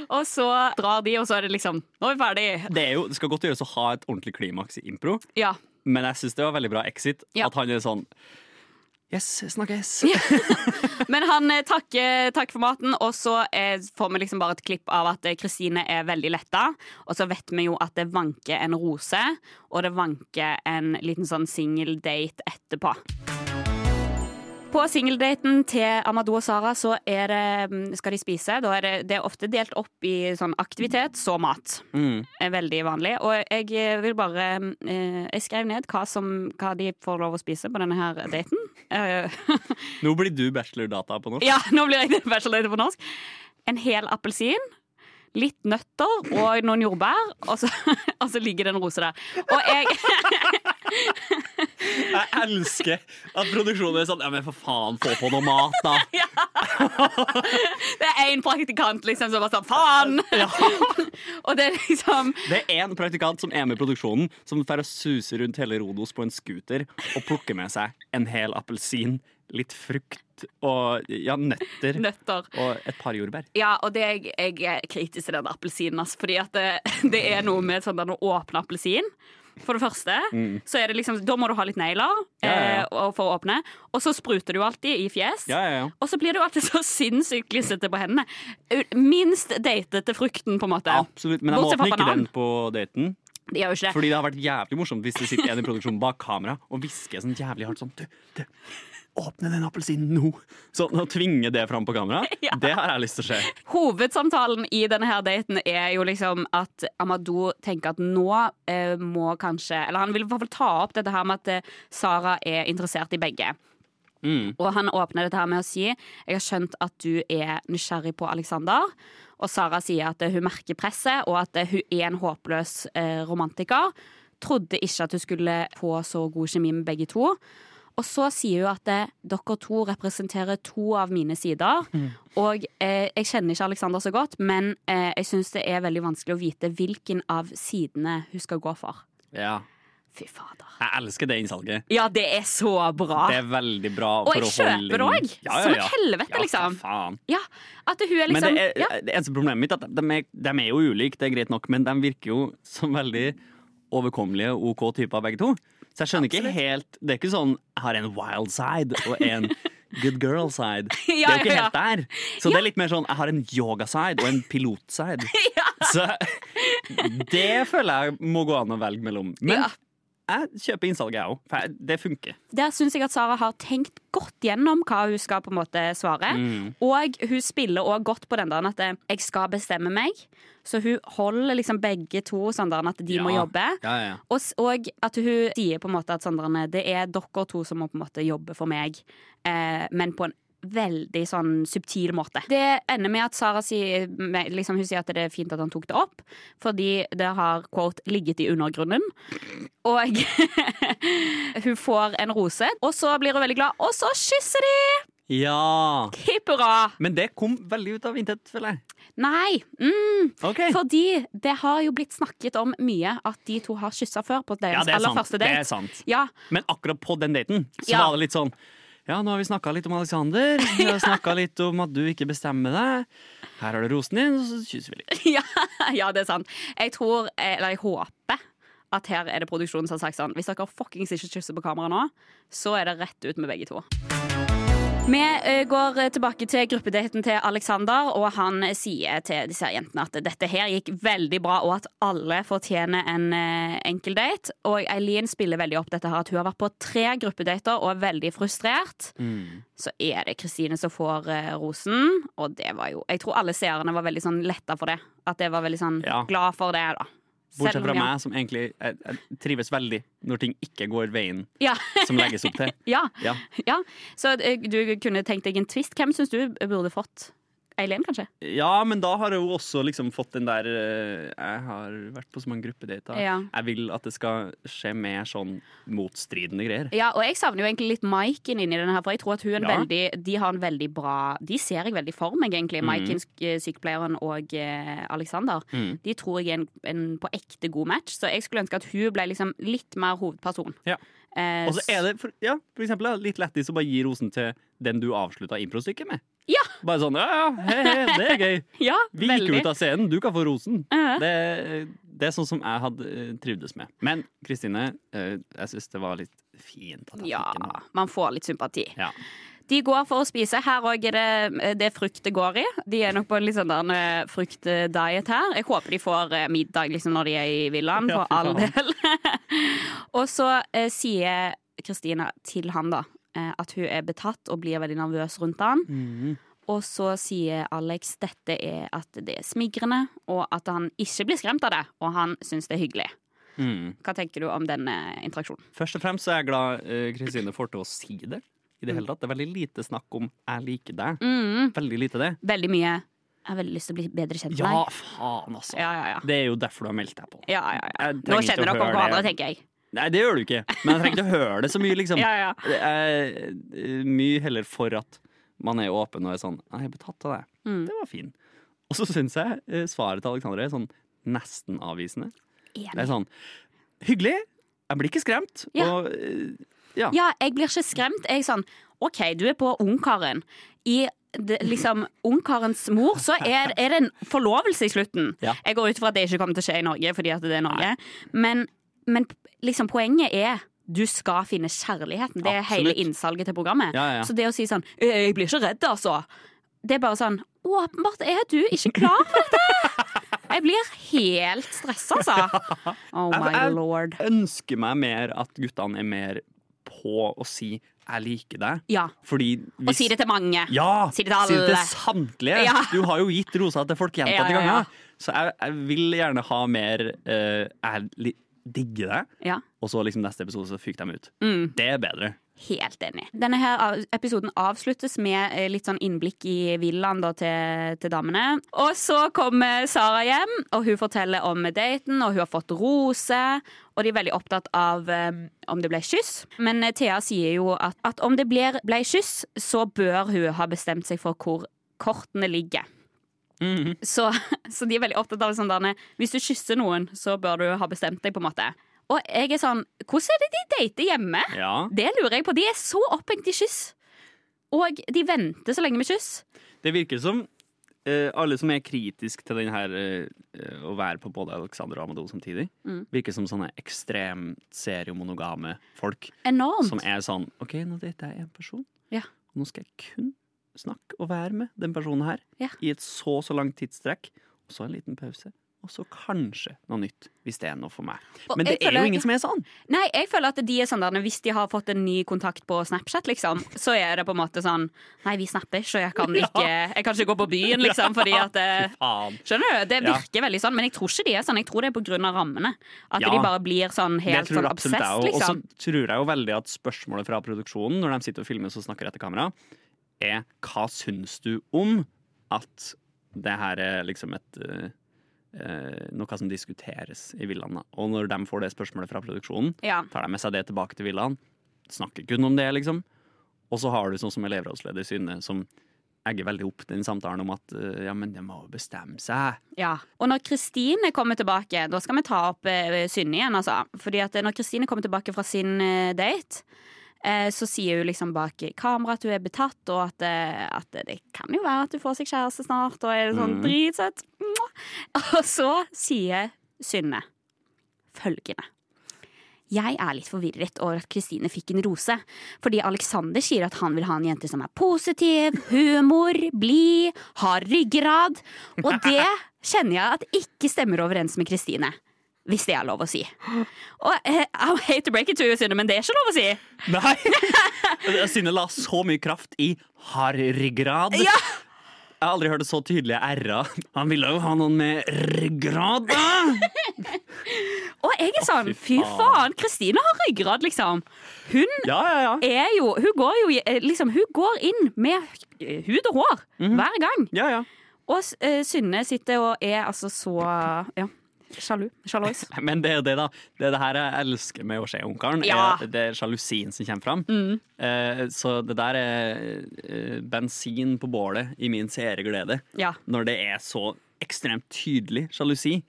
og så drar de, og så er det liksom Nå er vi ferdig. Det, er jo, det skal godt gjøres å ha et ordentlig klimaks i impro, Ja. men jeg syns det var veldig bra exit. Ja. At han er sånn Yes, snakkes. Men han eh, takker, takker for maten, og så eh, får vi liksom bare et klipp av at eh, Kristine er veldig letta. Og så vet vi jo at det vanker en rose, og det vanker en liten sånn single date etterpå. På singeldaten til Amadou og Sara så det, mm, skal de spise. Da er det, det er ofte delt opp i sånn aktivitet, så mat. Mm. er veldig vanlig. Og jeg eh, vil bare eh, Jeg skrev ned hva, som, hva de får lov å spise på denne her daten. Eh, Nå blir du bachelordata på norsk. ja, nå blir jeg bachelordata på norsk. En hel appelsin. Litt nøtter og noen jordbær, og så, og så ligger det en rose der. Og jeg Jeg elsker at produksjonen er sånn Ja, men for faen, få på noe mat, da. Det er én praktikant liksom som bare sånn Faen! og det er liksom Det er én praktikant som er med i produksjonen, som får og suse rundt hele Rodos på en scooter og plukke med seg en hel appelsin, litt frukt og ja, nøtter nøtter. og et par jordbær. Ja, og det, jeg, jeg er kritisk til den appelsinen. Altså, fordi at det, det er noe med sånn den å åpne appelsin. For det første, så er det liksom, da må du ha litt negler Mm. Ja, ja, ja. eh, for å åpne. Og så spruter du alltid i fjes. Ja, ja, ja. Og så blir du alltid så sinnssykt glissete på hendene. Minst datete frukten, på en måte. Absolutt. Men jeg åpner ikke den på daten. De. Fordi det har vært jævlig morsomt hvis det sitter en i produksjonen bak kamera og hvisker sånn jævlig hardt sånn Du, du, åpne den appelsinen nå! Sånn å tvinge det fram på kamera, Ja. det har jeg lyst til å se. Hovedsamtalen i denne her daten er jo liksom at Amadou tenker at nå eh, må kanskje Eller han vil i hvert fall ta opp dette her med at eh, Sara er interessert i begge. Mm. Og han åpner dette her med å si Jeg har skjønt at du er nysgjerrig på Alexander. Og Sara sier at eh, hun merker presset, og at eh, hun er en håpløs eh, romantiker. Trodde ikke at hun skulle få så god kjemi med begge to. Og så sier hun at eh, dere to representerer to av mine sider. Og eh, jeg kjenner ikke Alexander så godt, men eh, jeg syns det er veldig vanskelig å vite hvilken av sidene hun skal gå for. Ja. Fy fader. Jeg elsker det innsalget. Ja, det er så bra. Det er veldig bra Og for jeg kjøper det òg. Som et helvete, liksom. Ja, faen. Ja, at hun er Men liksom det, er, ja. det eneste problemet mitt er at de er, de er jo ulike, det er greit nok, men de virker jo som veldig overkommelige OK typer begge to. Så jeg skjønner ikke helt Det er ikke sånn jeg har en wild side og en good girl side. Det er jo ikke ja, ja. helt der. Så det er litt mer sånn jeg har en yoga side og en pilot side. Så det føler jeg må gå an å velge mellom. Men Ja. Jeg kjøper innsalget, jeg òg. For det funker. Der syns jeg at Sara har tenkt godt gjennom hva hun skal på en måte svare. Mm. Og hun spiller òg godt på den der at eh, 'jeg skal bestemme meg'. Så hun holder liksom begge to sånn der at de må jobbe. Ja, ja. Og, og at hun sier på en måte at sånn der, det er dere to som må på en måte jobbe for meg, eh, men på en veldig sånn subtil måte. Det ender med at Sara sier liksom, hun sier at det er fint at han tok det opp, fordi det har quote, ligget i undergrunnen. Og hun får en rose, og så blir hun veldig glad, og så kysser de! ja. Hipp hurra! Men det kom veldig ut av intet, føler jeg. Nei, mm, Okay. fordi det har jo blitt snakket om mye at de to har kyssa før på Ja, deres det er aller sant. første Det er sant. Ja, Men akkurat på den daten så Ja. var det litt sånn Ja, nå har vi snakka litt om Alexander. Vi har snakka litt om at du ikke bestemmer deg. Her har du rosen din, og så kysser vi litt. ja, ja, det er sant. Jeg tror, eller jeg håper at her er det produksjonen som har sagt sånn Hvis dere fuckings ikke kysser på kamera nå, så er det rett ut med begge to. Vi eh, går eh, tilbake til gruppedaten til Alexander, og han sier til disse jentene at dette her gikk veldig bra, og at alle fortjener en eh, enkel date. Og Eileen spiller veldig opp dette her at hun har vært på tre gruppedater og er veldig frustrert. Mm. Så er det Kristine som får eh, rosen, og det var jo Jeg tror alle seerne var veldig sånn letta for det. At det var veldig sånn Ja. glad for det, da. Bortsett fra meg, som egentlig jeg, jeg trives veldig når ting ikke går veien Ja. som legges opp til. ja. Ja. ja. Så eh, du kunne tenkt deg en twist. Hvem syns du burde fått? Eileen, kanskje? Ja, men da har hun også liksom fått den der eh, Jeg har vært på så mange gruppedater. Ja. Jeg vil at det skal skje mer sånn motstridende greier. Ja, og jeg savner jo egentlig litt Maiken inni denne her, for jeg tror at hun en Ja. veldig De har en veldig bra De ser jeg veldig for meg, egentlig. Mhm. Maiken, sk- sykepleieren og eh, Alexander. Mm. De tror jeg er en, en på ekte god match, så jeg skulle ønske at hun ble liksom litt mer hovedperson. Ja. Eh, Og så er det for, ja, for eksempel, litt lættis å bare gi rosen til den du avslutta improstykket med. Bare sånn ja, ja, he, he, det er gøy. Ja, Vi gikk veldig. ut av scenen, du kan få rosen. Eh, Det, det er sånn som jeg hadde eh, trivdes med. Men Kristine, eh, jeg syns det var litt fint ja, man får litt sympati. Ja. De går for å spise. Her òg er det, det frukt det går i. De er nok på en litt sånn eh, fruktdiet her. Jeg håper de får middag liksom, når de er i villaen, for all del. og så eh, sier Kristina til han da at hun er betatt og blir veldig nervøs rundt han. Mhm. Og så sier Alex dette er at det er smigrende, og at han ikke blir skremt av det. Og han syns det er hyggelig. Mm. Hva tenker du om denne interaksjonen? Først og fremst er jeg glad eh, Kristine får til å si det. I det hele tatt. Det er veldig lite snakk om 'jeg liker deg'. Mm, Veldig lite det. veldig mye. Jeg har veldig lyst til å bli bedre kjent med Ja, faen, altså. Ja, ja, ja. Det er jo derfor du har meldt deg på. ja, ja, ja. Nå kjenner dere hverandre, tenker jeg. Nei, det gjør du ikke. Men jeg trenger ikke å høre det så mye, liksom. Ja, ja. Det er eh, mye heller for at man er åpen og er sånn 'Jeg er betatt av deg'. Mm. Det var fin. Og så syns jeg eh, svaret til Alexander er sånn nesten avvisende. Det er sånn Hyggelig. Jeg blir ikke skremt. Ja. Og eh, ja. Ja, jeg blir ikke skremt. Jeg er sånn OK, du er på Ungkaren. I det, liksom Ungkarens mor, så er, er det en forlovelse i slutten. Ja. Jeg går ut fra at det ikke kommer til å skje i Norge, fordi at det er Norge. Men, men liksom poenget er du skal finne kjærligheten. Det er hele innsalget til programmet. Ja, ja. Så det å si sånn «Øh, 'Jeg blir ikke redd, altså', det er bare sånn Åpenbart er du ikke klar for dette! Jeg blir helt stressa, altså. Oh Jeg- my jeg- lord. ønsker meg mer at guttene er mer på å si 'jeg liker deg'. Ja. Hvis Og si det til mange. Ja! Si det til alle. samtlige. Ja. Du har jo gitt rosa til folk gjentatte Ja, ganger. Så jeg, jeg vil gjerne ha mer uh, Jeg li- digger det, Ja. og så liksom neste episode så fyker de ut. Mm. Det er bedre. Helt enig. Denne her episoden avsluttes med eh, litt sånn innblikk i villaen til, til damene. Og så kommer Sara hjem, og hun forteller om daten, og hun har fått rose. Og de er veldig opptatt av um, om det ble kyss. Men eh, Thea sier jo at, at om det blir, ble kyss, så bør hun ha bestemt seg for hvor kortene ligger. Mhm. Så, så de er veldig opptatt av sånn der Hvis du kysser noen, så bør du ha bestemt deg, på en måte. Og jeg er sånn Hvordan er det de dater hjemme? Ja. Det lurer jeg på. De er så opphengt i kyss. Og de venter så lenge med kyss. Det virker som uh, alle som er kritisk til den her uh, å være på både Alexander og Amadou samtidig, Mm. virker som sånne ekstremt seriomonogame folk Enormt. som er sånn OK, nå dater jeg én person. Ja. Nå skal jeg kun snakke og vær med den personen her Ja. i et så så langt tidstrekk. Og så en liten pause. Og så kanskje noe nytt, hvis det er noe for meg. Men det er jo ingen som er sånn. Nei, jeg føler at de er sånn der Hvis de har fått en ny kontakt på Snapchat, liksom, så er det på en måte sånn Nei, vi snapper ikke, og jeg kan ikke Jeg kan ikke gå på byen, liksom, fordi at eh. Skjønner du? Det Ja. virker veldig sånn, men jeg tror ikke de er sånn. Jeg tror det er på grunn av rammene. At Ja. de bare blir sånn helt sånn obsess, òg. Og så liksom. tror jeg jo veldig at spørsmålet fra produksjonen, når de sitter og filmer og snakker etter kamera, er hva syns du om at det her er liksom et eh, eh, noe som diskuteres i villaen. Og når de får det spørsmålet fra produksjonen, Ja. tar de med seg det tilbake til villaen. Snakker kun om det, liksom. Og så har du sånn som elevrådsleder Synne, som egger veldig opp den samtalen om at eh, ja, men det må jo bestemme seg. Ja. Og når Kristine kommer tilbake, da skal vi ta opp eh, Synne igjen, altså. Fordi at når Kristine kommer tilbake fra sin eh, date, så sier hun liksom bak kamera at hun er betatt, og at, eh, at det kan jo være at hun får seg kjæreste snart, og er sånn Mm. dritsøtt. Og så sier Synne følgende. Jeg er litt forvirret over at Kristine fikk en rose, fordi Alexander sier at han vil ha en jente som er positiv, humor, blid, har ryggrad, og det kjenner jeg at ikke stemmer overens med Kristine. Hvis det er lov å si. Og eh, I hate to break it to you, Synne, men det er ikke lov å si. Nei! Synne la så mye kraft i har ryggrad. Ja. Jeg har aldri hørt det så tydelige r-er. Han ville jo ha noen med ryggrad, da! Og jeg er sånn, fy faen. Kristine har ryggrad, liksom. Hun Ja, ja, ja. er jo Hun går jo eh, liksom Hun går inn med hud og hår hver gang. ja, ja. Og uh, Synne sitter og er altså så ja, sjalu. Sjalois. Men det er jo det, da. Det er det her jeg elsker med å se Ungkaren. Ja. er- Det er sjalusien som kommer fram. Mm. Eh, så det der er eh, bensin på bålet i min seerglede. Ja. Når det er så ekstremt tydelig sjalusi.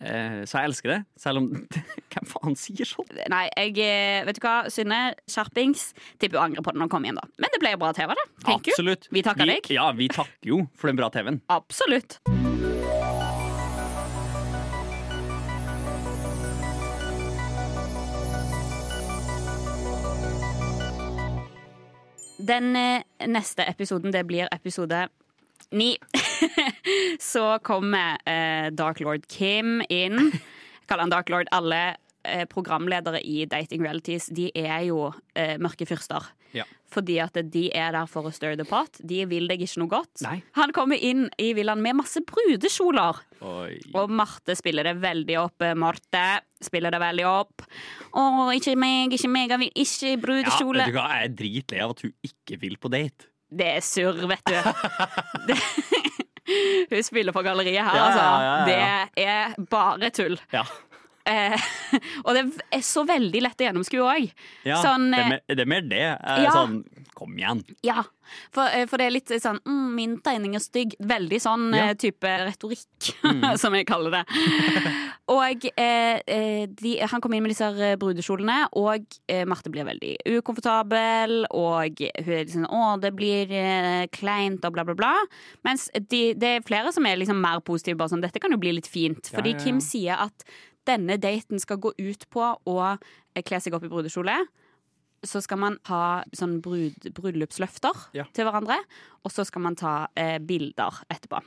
Eh, så jeg elsker det, selv om Hvem faen sier sånn? Nei, jeg eh, Vet du hva, Synne. Skjerpings. Tipper hun angrer på det når hun kommer hjem, da. Men det ble bra TV, det. You. Absolutt. Vi takker deg. Ja, vi takker jo for den bra TV-en. Absolutt. Den eh, neste episoden, det blir episode ni. Så kommer eh, Dark Lord Kim inn. Jeg kaller han Dark Lord. Alle eh, programledere i dating realities De er jo mørke fyrster. Ja. Fordi at de er der for å stir the pot. De vil deg ikke noe godt. Nei. Han kommer inn i villaen med masse brudekjoler. Oi. Og Marte spiller det veldig opp. Marte spiller det veldig opp. Å, ikke meg, ikke meg, jeg vil ikke i brudekjole. Ja. Jeg er dritlei av at hun ikke vil på date. det er surr, vet du. Det, hun spiller på galleriet her, Ja, altså. ja, ja, ja. Det er bare tull. Ja. Eh, og det er så veldig lett å gjennomskue òg. Ja, Sånn, det, er eh, mer, det er mer det. Er ja. Sånn, kom igjen. Ja, for, eh, for det er litt sånn mm, 'Min tegning er stygg'. Veldig sånn Ja. Mm. eh, type retorikk, som jeg kaller det. og eh, eh, de, han kommer inn med disse brudekjolene, og eh, Marte blir veldig ukomfortabel. Og hun er liksom 'Å, det blir eh, kleint', og bla, bla, bla. Mens de, det er flere som er liksom mer positive. Bare sånn, 'Dette kan jo bli litt fint'. Ja, Fordi ja, ja. Kim sier at denne daten skal gå ut på å kle seg opp i brudekjole så skal man ha sånn brud, bryllupsløfter Ja. til hverandre, og så skal man ta eh, bilder etterpå.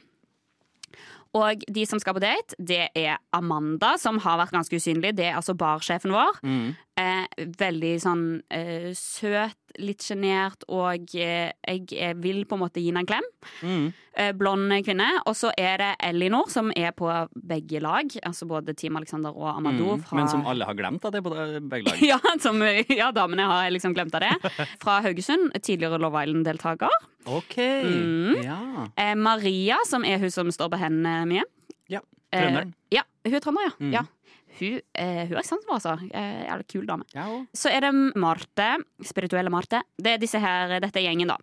Og de som skal på date, det er Amanda, som har vært ganske usynlig. Det er altså barsjefen vår. Mm. Eh, veldig sånn eh, søt, litt sjenert, og eh, jeg vil på en måte gi henne en klem. Mm. Eh, blond kvinne. Og så er det Elinor, som er på begge lag. Altså både Team Alexander og Amadou. Mm. Fra... Men som alle har glemt at det er på begge lag. Ja, som, ja, damene har liksom glemt av det. Fra Haugesund, tidligere Love Island-deltaker. OK. Mm. Ja. Eh, Maria, som er hun som står på hendene mye. ja. Trønderen. ja, hun er trønder, ja. Mm. ja. Hun, eh, hun er sans for, altså. Eh, Jævlig kul dame. Ja, og- Så er det Marte, spirituelle Marte. Det er disse her, dette er gjengen, da.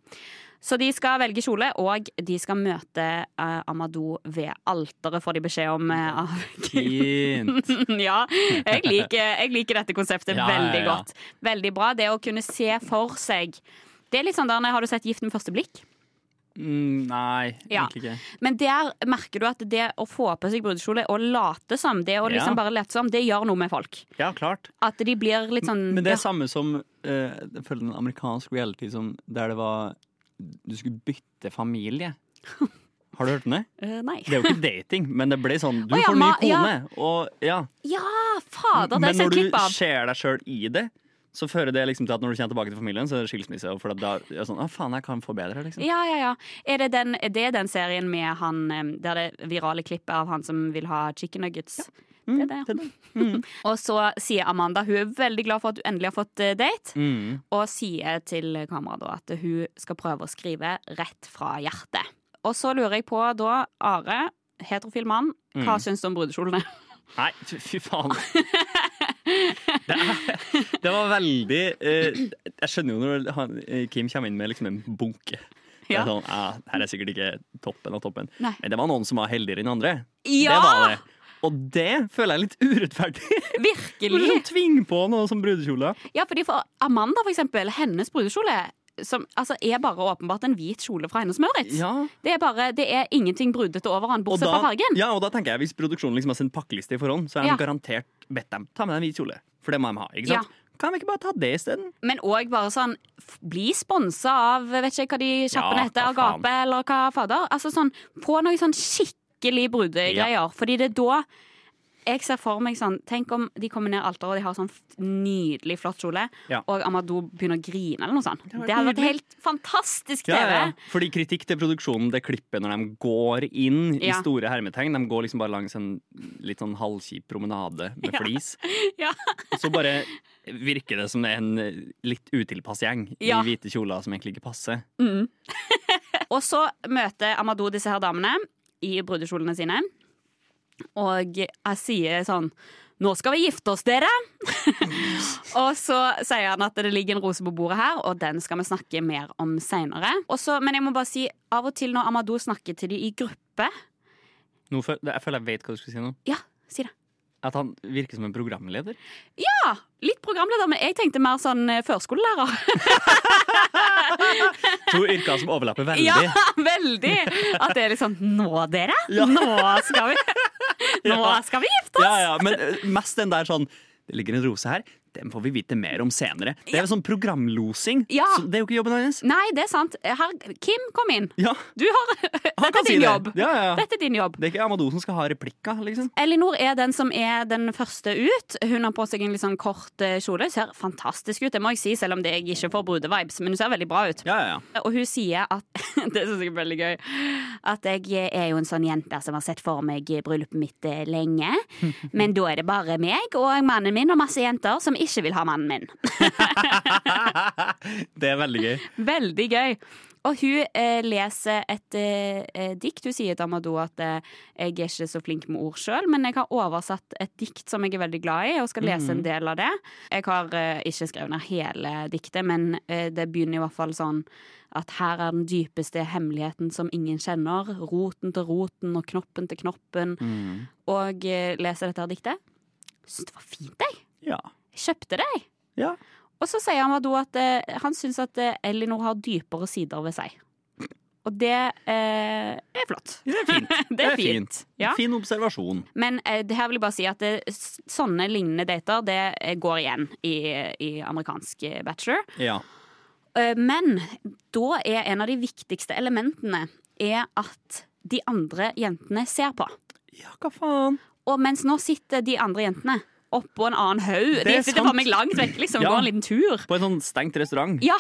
Så de skal velge kjole, og de skal møte eh, Amadou ved alteret, får de beskjed om. eh, av Fint. ja, jeg liker, jeg liker dette konseptet Ja, ja, veldig ja. godt. Veldig bra. Det å kunne se for seg Det er litt sånn der, Har du sett Gift med første blikk? Mm, nei, Ja. egentlig ikke. Men der merker du at det å få på seg brudekjole og late som, det å liksom Ja. bare late som, det gjør noe med folk. Ja, klart. At de blir litt sånn Men det er ja. samme som uh, Jeg føler en amerikansk reality som, der det var Du skulle bytte familie. Har du hørt det? Eh, Nei. Det er jo ikke dating, men det ble sånn Du oh, får ny kone. Og ja. Ja, fader! Det har klipp jeg sett når du ser deg sjøl i det, så fører det liksom til at når du kommer tilbake til familien, så er det skilsmisse. For da er det sånn Å, faen, jeg kan få bedre, liksom. Ja, ja, ja. Er det den, er det den serien med han Der det virale klippet av han som vil ha chicken nuggets? Ja. Mm, det. er det. Og så sier Amanda hun er veldig glad for at du endelig har fått eh, date, Mm. og sier til kameraet at hun skal prøve å skrive rett fra hjertet. Og så lurer jeg på da, Are, heterofil mann, hva Mm. syns du om brudekjolene? Nei, fy fy faen. Det, er, det var veldig eh, Jeg skjønner jo når han, eh, Kim kommer inn med liksom en bunke. Ja. sånn, ah, her er sikkert ikke toppen av toppen. Nei. Men det var noen som var heldigere enn andre. Ja! Det var det. Og det føler jeg er litt urettferdig. Virkelig! sånn Tving på noe som brudekjole? Ja, fordi for Amanda, for eksempel, hennes brudekjole som altså, er bare åpenbart en hvit kjole fra Hennes Maurits. Ja. Det, er bare, det er ingenting brudete over han, bortsett da, fra fargen. ja, og da tenker jeg Hvis produksjonen liksom har sendt pakkeliste i forhånd, så er han Ja. garantert bedt dem ta med deg en hvit kjole. For det må de ha. ikke sant? Kan vi ikke bare ta det isteden? Men òg bare sånn Bli sponsa av vet ikke hva de kjappene Ja, heter. Agape eller hva fader. Altså sånn, Få noe sånn skikkelig brudegreier. Fordi det er da jeg ser for meg sånn Tenk om de kommer ned alteret og de har sånn nydelig flott kjole, Ja. og Amadou begynner å grine eller noe sånt. Det hadde vært helt fantastisk TV. Ja, ja. Fordi kritikk til produksjonen, det klippet når de går inn i store hermetegn. De går liksom bare langs en litt sånn halvkjip promenade med Ja. flis. Ja. Og så bare virker det som det er en litt utilpass gjeng Ja. i hvite kjoler som egentlig ikke passer. Mm. og så møter Amadou disse her damene i brudekjolene sine, og jeg sier sånn nå skal vi gifte oss, dere! og så sier han at det ligger en rose på bordet her, og den skal vi snakke mer om seinere. Men jeg må bare si, av og til når Amadou snakker til dem i gruppe Nå jeg føler jeg vet hva du skulle si nå. Ja, si det. At han virker som en programleder. Ja, litt programleder, men jeg tenkte mer sånn eh, førskolelærer. To yrker som overlapper veldig. Ja, veldig! At det er litt sånn Nå, dere! Ja. Nå skal vi Nå skal vi gifte oss! Ja, ja, men eh, mest den der sånn Det ligger en rose her. Den får vi vite mer om senere. Det er jo sånn programlosing. Ja. Så det er jo ikke jobben hennes. Nei, det er sant. Her, Kim, kom inn. Ja, Du har Dette er din si det. jobb. Ja, ja. Dette er din jobb. Det er ikke Amadou som skal ha replikker, liksom. Elinor er den som er den første ut. Hun har på seg en litt sånn kort eh, kjole. Ser fantastisk ut, det må jeg si, selv om det jeg ikke får brudevibes. Men hun ser veldig bra ut. Ja, ja, ja. Og hun sier at Det syns jeg er veldig gøy. At jeg er jo en sånn jente som har sett for meg bryllupet mitt eh, lenge. Men da er det bare meg og mannen min og masse jenter som ikke vil ha mannen min. Det er veldig gøy. Veldig gøy. Og hun eh, leser et eh, eh, dikt. Hun sier til Amadou at eh, jeg er ikke så flink med ord sjøl, men jeg har oversatt et dikt som jeg er veldig glad i, og skal lese en del av det. Jeg har eh, ikke skrevet ned hele diktet, men eh, det begynner i hvert fall sånn at her er den dypeste hemmeligheten som ingen kjenner. Roten til roten og knoppen til knoppen. Mm. Og leser dette her diktet. Syns det var fint, jeg. Ja. Kjøpte det, jeg. ja. Og så sier Amadou at eh, han syns at eh, Elinor har dypere sider ved seg. Og det eh, er flott. Det er fint. Det er fint. Ja. Fin observasjon. Men eh, det her vil jeg bare si at det, sånne lignende dater det eh, går igjen i, i amerikansk eh, bachelor. Ja. Eh, Men da er en av de viktigste elementene er at de andre jentene ser på. ja, hva faen? Og mens nå sitter de andre jentene oppå en annen haug. Det De er sitter for meg langt vekk, liksom. Ja. Går en liten tur. På en sånn stengt restaurant. Ja,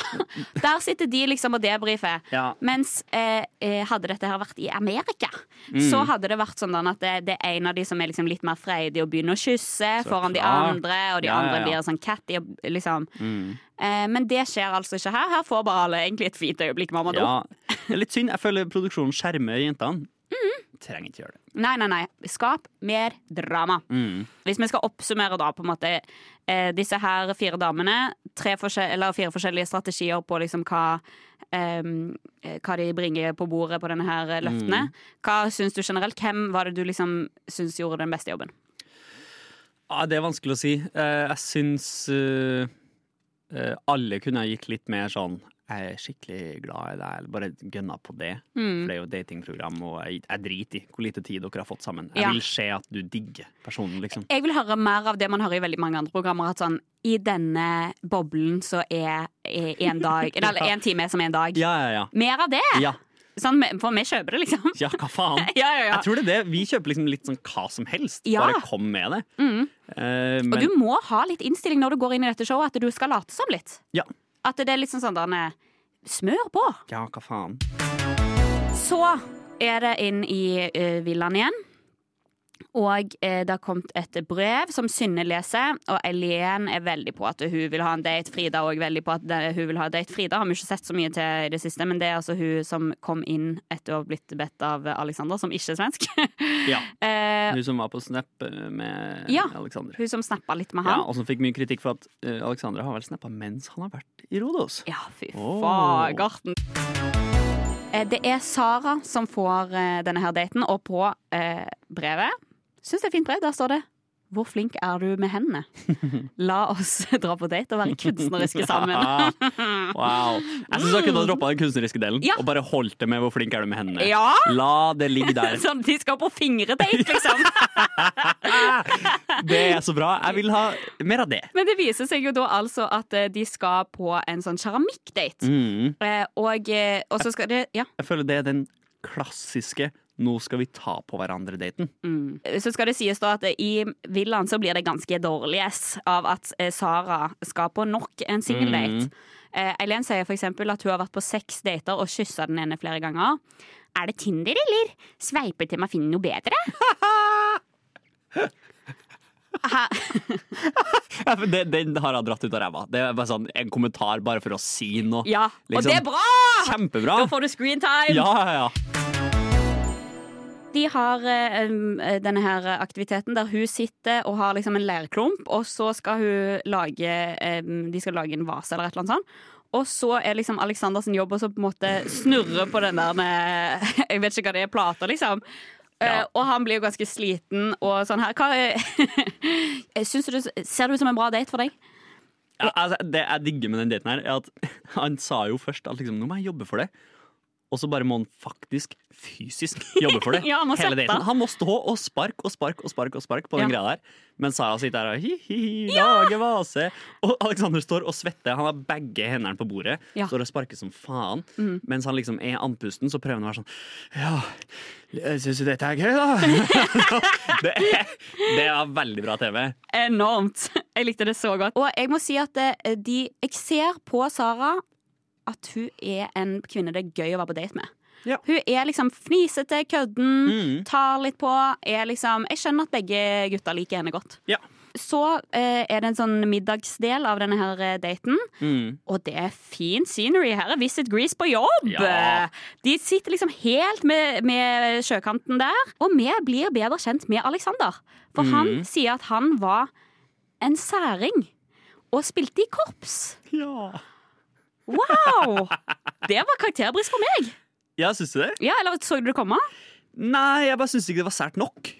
der sitter de liksom og debrifer. Ja. Mens eh, eh, hadde dette her vært i Amerika, Mm. så hadde det vært sånn at det, det er en av de som er liksom litt mer freidig og begynner å kysse Så foran de andre, og de Ja, andre blir sånn catty og liksom. Mm. Eh, men det skjer altså ikke her. Her får bare alle egentlig et fint øyeblikk med Amadou. ja. Litt synd. Jeg føler produksjonen skjermer jentene. Mm. Trenger ikke gjøre det. Nei, nei, nei. Skap mer drama. Mm. Hvis vi skal oppsummere da på en måte eh, disse her fire damene, tre eller fire forskjellige strategier på liksom hva ehm, eh, hva de bringer på bordet på denne her løftene. løftene. Hva syns du generelt? Hvem var det du liksom syns gjorde den beste jobben? Ja, det er vanskelig å si. Eh, jeg syns eh, eh, alle kunne ha gitt litt mer sånn Jeg er skikkelig glad i deg, bare gønna på det. Mm. For det er jo datingprogram, og jeg, jeg driter i hvor lite tid dere har fått sammen. Jeg Ja. vil se at du digger personen, liksom. Jeg vil høre mer av det man hører i veldig mange andre programmer. At sånn, i denne boblen så er er en dag Eller en time er som en dag. Ja, ja, ja. Mer av det! Ja, Sånn, for vi kjøper det, liksom. ja hva faen? Ja, ja, ja. Jeg tror det er det. Vi kjøper liksom litt sånn hva som helst. Bare kom med det. Mm. Eh, Og du må ha litt innstilling når du går inn i dette showet, at du skal late som litt. Ja. At det er sånn sånn der, Smør på! ja, hva faen? Så er det inn i uh, villaen igjen. Og eh, det har kommet et brev som Synne leser, og Eileen er veldig på at hun vil ha en date. Frida òg veldig på at hun vil ha en date. Frida har vi ikke sett så mye til i det siste, men det er altså hun som kom inn etter å ha blitt bedt av Alexander, som ikke er svensk. Ja. eh, Hun som var på Snap eh, med Ja. Alexander. hun som snappa litt med Ja, og som fikk mye kritikk for at uh, Alexander har vel snappa mens han har vært i Rodos. Ja, fy oh. fagerten. Eh, Det er Sara som får eh, denne her daten, og på eh, brevet Syns det er fint brev. Der står det hvor flink er du med hendene? La oss dra på date og være kunstneriske sammen. wow. Jeg syns jeg kunne ha droppa den kunstneriske delen Ja. og bare holdt det med hvor flink er du med hendene. Ja! La det ligge der. Sånn, de skal på fingredate, liksom. Det er så bra. Jeg vil ha mer av det. Men det viser seg jo da altså at eh, de skal på en sånn keramikkdate. Mm. Eh, og, eh, og så skal det Ja. Jeg føler det er den klassiske 'nå skal vi ta på hverandre'-daten. Mm. Så skal det sies da at i villaen så blir det ganske dårlig S av at eh, Sara skal på nok en singeldate. Mm. Eh, Eileen sier eksempel at hun har vært på seks dater og kyssa den ene flere ganger. Er det Tinder, eller? Sveiper til man finner noe bedre? Ja, det- Den har jeg dratt ut av ræva. Det er bare sånn en kommentar bare for å si noe. Ja, og Liksom. det er bra! Kjempebra! Da får du screen time. Ja, ja, ja. De har eh, um, denne her aktiviteten der hun sitter og har liksom en leirklump, og så skal hun lage De skal lage en vase eller et eller annet sånt. Og så er liksom Aleksanders jobb å så på en måte snurre på den der med Jeg vet ikke hva det er, plata, liksom. Ja. Eh, og han blir jo ganske sliten og sånn her. Hva, eh, Syns du ser det ut som en bra date for deg? Ja, altså, det jeg digger med den daten her, er at han sa jo først at liksom, nå må jeg jobbe for det. Og så bare må han faktisk fysisk jobbe for det. Ja, han må hele daten. Han må stå og sparke og sparke og sparke og spark på den Ja. greia der. Mens Sara sitter der og hi-hi, lage vase. Og Alexander står og svetter. Han har begge hendene på bordet. Ja. Står og sparker som faen. Mm. Mens han liksom er andpusten, så prøver han å være sånn Ja, syns du dette er gøy, da. det, det er veldig bra TV. Enormt. Jeg likte det så godt. Og jeg må si at eh, de, jeg ser på Sara at hun er en kvinne det er gøy å være på date med. Ja. Hun er liksom fnisete, kødden, Mm. tar litt på. Er liksom, jeg skjønner at begge gutta liker henne godt. Ja. Så eh, er det en sånn middagsdel av denne her eh, daten. Mm. Og det er fin scenery. Her er Visit Grease på jobb! Ja. De sitter liksom helt med, med sjøkanten der. Og vi blir bedre kjent med Alexander. For han Mm. sier at han var en særing. Og spilte i korps. Ja. Wow! Det var karakterbrist for meg. ja, syns du det? Ja, eller Så du det komme? Nei, jeg bare syns ikke det var sært nok.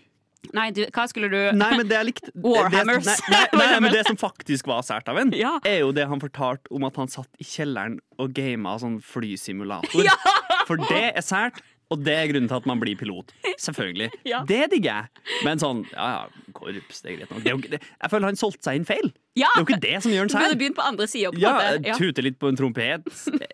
Nei, du, hva skulle du Nei, men det jeg likte Warhammers. Det, nei, nei, nei, men det som faktisk var sært av en, Ja. er jo det han fortalte om at han satt i kjelleren og gama sånn flysimulator. Ja! For det er sært, og det er grunnen til at man blir pilot. Selvfølgelig. Ja. Det digger jeg. Men sånn, ja ja, korps, det er greit nok. Det er jo, ikke- det, jeg føler han solgte seg inn feil. Ja! Det er jo ikke det som gjør Du han burde sær. begynt på andre sida. Ja, Ja. Tute litt på en trompet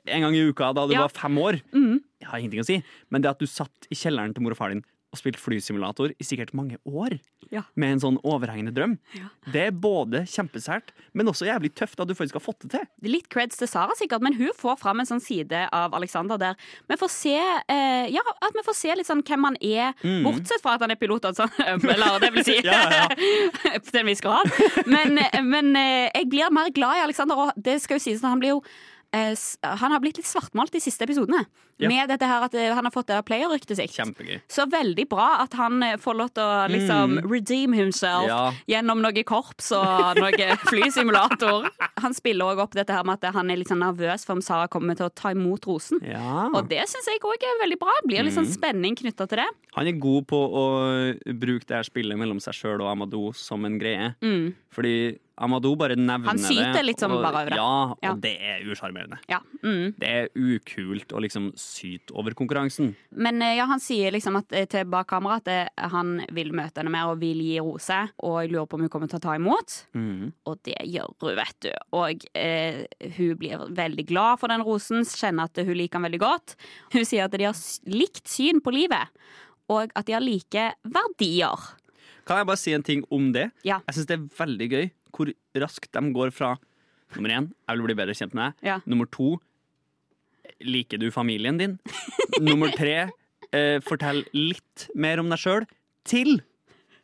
en gang i uka da du Ja. var fem år. Mhm. Jeg har ingenting å si. Men det at du satt i kjelleren til mor og far din og spilt flysimulator i sikkert mange år Ja. med en sånn overhengende drøm, Ja. det er både kjempesært, men også jævlig tøft at du faktisk har fått det til. Litt creds til Sara, sikkert, men hun får fram en sånn side av Alexander der vi får se eh, Ja, at vi får se litt sånn hvem han er, Mm. bortsett fra at han er pilot, altså. Eller det vil si Ja, ja. til en viss grad. Men, men eh, jeg blir mer glad i Alexander, og det skal jo sies at han blir jo eh, han har blitt litt svartmalt de siste episodene. Ja. Med dette her at eh, han har fått det player-ryktet sitt. Kjempegøy. Så veldig bra at han eh, får lov til å liksom redeem himself Mm. Ja. gjennom noe korps og noe flysimulator. Han spiller òg opp dette her med at han er litt sånn nervøs for om Sara kommer til å ta imot rosen. Ja. Og det syns jeg òg er veldig bra. Det blir litt sånn Mm. spenning knytta til det. Han er god på å bruke det her spillet mellom seg sjøl og Amadou som en greie. Mm. Fordi Amadou bare nevner det. Han syter det. litt som og, bare over det. Ja, og Ja. det er usjarmerende. Ja. Mm. Det er ukult å liksom syte over konkurransen. Men eh, ja, han sier liksom at, eh, til bak kamera at eh, han vil møte henne mer og vil gi rose. Og jeg lurer på om hun kommer til å ta imot. Mm. Og det gjør hun, vet du. Og eh, hun blir veldig glad for den rosen, kjenner at hun liker den veldig godt. Hun sier at de har likt syn på livet, og at de har like verdier. Kan jeg bare si en ting om det? Ja. Jeg syns det er veldig gøy hvor raskt de går fra nummer én, jeg vil bli bedre kjent med deg. Ja. Nummer to, liker du familien din? nummer tre, eh, fortell litt mer om deg sjøl. Til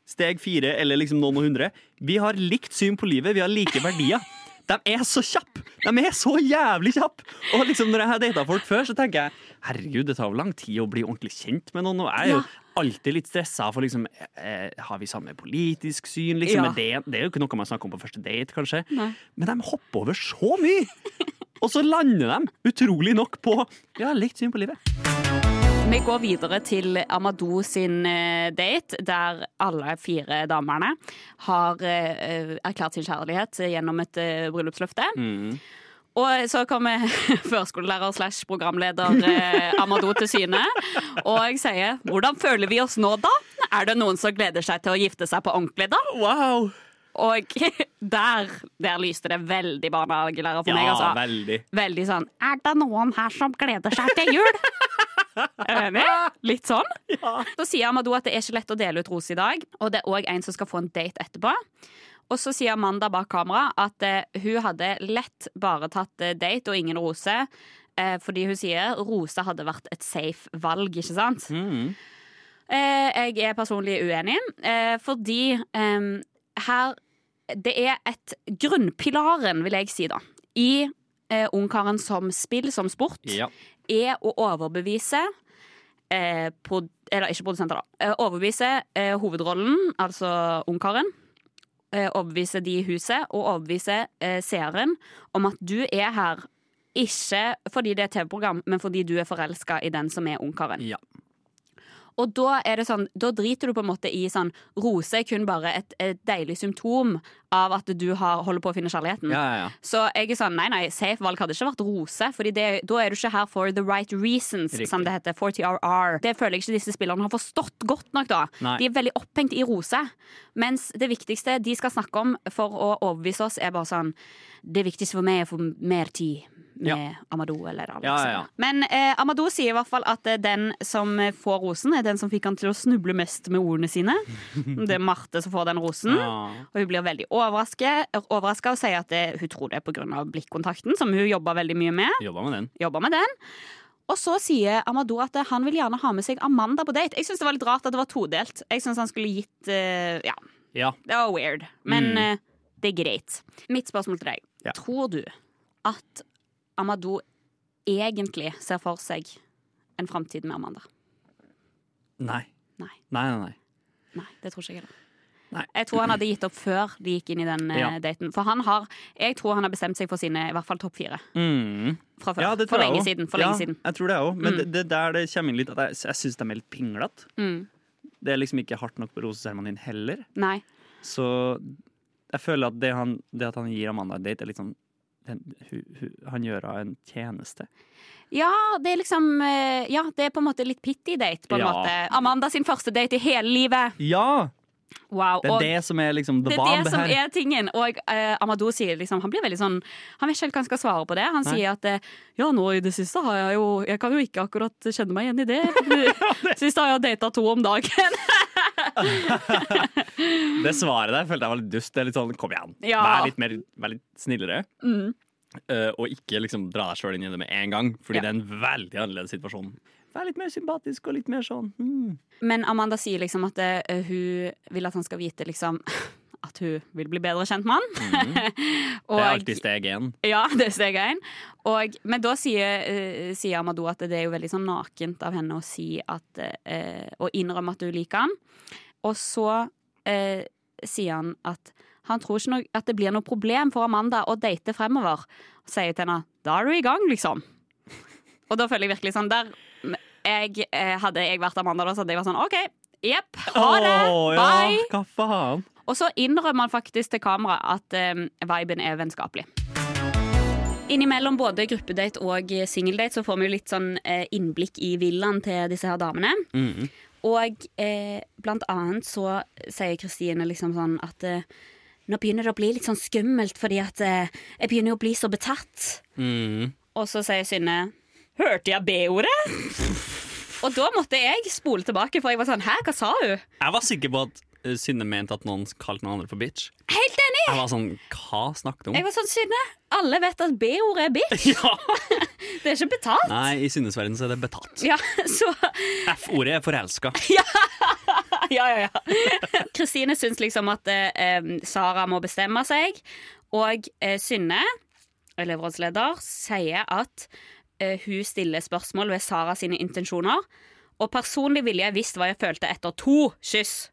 steg fire, eller liksom noen og hundre. Vi har likt syn på livet, vi har like verdier. De er så kjappe! De er så jævlig kjappe! Og liksom når jeg har data folk før, så tenker jeg herregud, det tar jo lang tid å bli ordentlig kjent med noen. Og jeg er jo Ja. Alltid litt stressa for liksom eh, Har vi samme politisk syn? Liksom, Ja. Det, det er jo ikke noe man snakker om på første date, kanskje. Nei. Men de hopper over så mye! Og så lander de utrolig nok på Ja, likt syn på livet. Vi går videre til Amadou sin eh, date, der alle fire damene har eh, erklært sin kjærlighet gjennom et eh, bryllupsløfte. Mm. Og så kommer førskolelærer slash programleder eh, Amadou til syne og sier 'Hvordan føler vi oss nå, da? Er det noen som gleder seg til å gifte seg på ordentlig, da?' Wow! Og der, der lyste det veldig barnehagelærer for meg, altså. veldig. Veldig sånn 'Er det noen her som gleder seg til jul?' Enig? Litt sånn. Så sier Amadou at det er ikke lett å dele ut ros i dag, og det er òg en som skal få en date etterpå. Og så sier Amanda bak kamera at eh, hun hadde lett bare tatt eh, date og ingen rose, eh, fordi hun sier rose hadde vært et safe valg, ikke sant? Mm. Eh, jeg er personlig uenig, eh, fordi eh, her Det er et grunnpilaren, vil jeg si, da, i eh, Ungkaren som spill, som sport, Ja. er å overbevise eh, Eller ikke produsenter, da. Eh, overbevise eh, hovedrollen, altså Ungkaren. Eh, overbevise de i huset, og overbevise eh, seeren om at du er her. Ikke fordi det er TV-program, men fordi du er forelska i den som er Ungkaren. ja. Og da er det sånn, da driter du på en måte i sånn Rose er kun bare et, et deilig symptom av at du har, holder på å finne kjærligheten. Ja, ja, ja. Så jeg er sånn, nei, nei, safe valg hadde ikke vært rose, Fordi det, da er du ikke her for the right reasons, Riktig. som det heter. For TRR. Det føler jeg ikke disse spillerne har forstått godt nok, da. Nei. De er veldig opphengt i rose. Mens det viktigste de skal snakke om for å overbevise oss, er bare sånn Det viktigste for meg er å få mer tid med Ja. Amadou eller Alex. Ja, ja. Men eh, Amadou sier i hvert fall at eh, den som får rosen, er den som fikk han til å snuble mest med ordene sine. Det er Marte som får den rosen. Og hun blir veldig overraska og sier at det, hun tror det er pga. blikkontakten, som hun jobber veldig mye med. Jobber med den. Jobber med den. Og så sier Amadou at han vil gjerne ha med seg Amanda på date. Jeg syns det var litt rart at det var todelt. Jeg synes han skulle gitt uh, Ja, Ja. det var weird. Men Mm. uh, det er greit. Mitt spørsmål til deg. Ja. Tror du at Amadou egentlig ser for seg en framtid med Amanda? Nei. Nei. Nei, nei, nei. Det tror ikke jeg heller. Jeg tror han hadde gitt opp før de gikk inn i den eh, Ja. daten. For han har, jeg tror han har bestemt seg for sine i hvert fall topp fire Mm. fra før. Ja, for lenge siden. For ja, lenge siden. Jeg tror det òg. Men Mm. det, det der det kommer inn litt at jeg, jeg syns de er litt pinglete. Mm. Det er liksom ikke hardt nok på roseseremonien heller. Nei. Så jeg føler at det, han, det at han gir Amanda en date, er litt sånn den, hu, hu, Han gjør henne en tjeneste. Ja, det er liksom eh, Ja, det er på en måte litt pity date, på en Ja. måte. Amanda sin første date i hele livet. Ja! Wow. Det er det som er liksom the det er det som her. er tingen. Og uh, Amadou sier liksom Han blir veldig sånn Han vet ikke helt hva han skal svare på det. Han Nei. sier at eh, ja, nå i det siste har jeg jo Jeg kan jo ikke akkurat kjenne meg igjen i det. Sist har jeg data to om dagen. Det svaret der følte jeg var litt dust. Det er litt sånn, Kom igjen, Ja. vær litt, mer, vær litt snillere. Mm. Uh, og ikke liksom dra deg sjøl inn i det med en gang, fordi Ja. det er en veldig annerledes situasjon. Vær litt mer sympatisk og litt mer sånn mm. Men Amanda sier liksom at uh, hun vil at han skal vite liksom at hun vil bli bedre kjent med han. Mhm. Det er alltid steg én. Ja, det er steg én. Men da sier, uh, sier Amadou at det er jo veldig sånn nakent av henne å si at uh, Å innrømme at du liker han. Og så uh, sier han at han tror ikke noe, at det blir noe problem for Amanda å date fremover. Og sier til henne da er du i gang, liksom. Og da føler jeg virkelig sånn der jeg, Hadde jeg vært Amanda, da så hadde jeg vært sånn OK, jepp, ha det, bye. Ja, hva faen? Og så innrømmer han faktisk til kamera at eh, viben er vennskapelig. Innimellom både gruppedate og singeldate så får vi jo litt sånn eh, innblikk i villaen til disse her damene. Mhm. Og eh, blant annet så sier Kristine liksom sånn at eh, nå begynner det å bli litt sånn skummelt fordi at eh, jeg begynner å bli så betatt. Mm. Og så sier Synne Hørte jeg B-ordet? Og da måtte jeg spole tilbake, for jeg var sånn Hæ, hva sa hun? Jeg var sikker på at eh, Synne mente at noen kalte noen andre for bitch. Helt enig! Jeg var sånn, hva snakket du om? Jeg var sånn, Synne, alle vet at B-ordet er bitch. Ja! Det er ikke betalt. Nei, i Synnes verden så er det betalt. Ja, så F-ordet er forelska. Ja, ja, ja. Kristine syns liksom at eh, eh, Sara må bestemme seg, og eh, Synne, elevrådsleder, sier at eh, hun stiller spørsmål ved Sara sine intensjoner. Og personlig ville jeg visst hva jeg følte etter to kyss.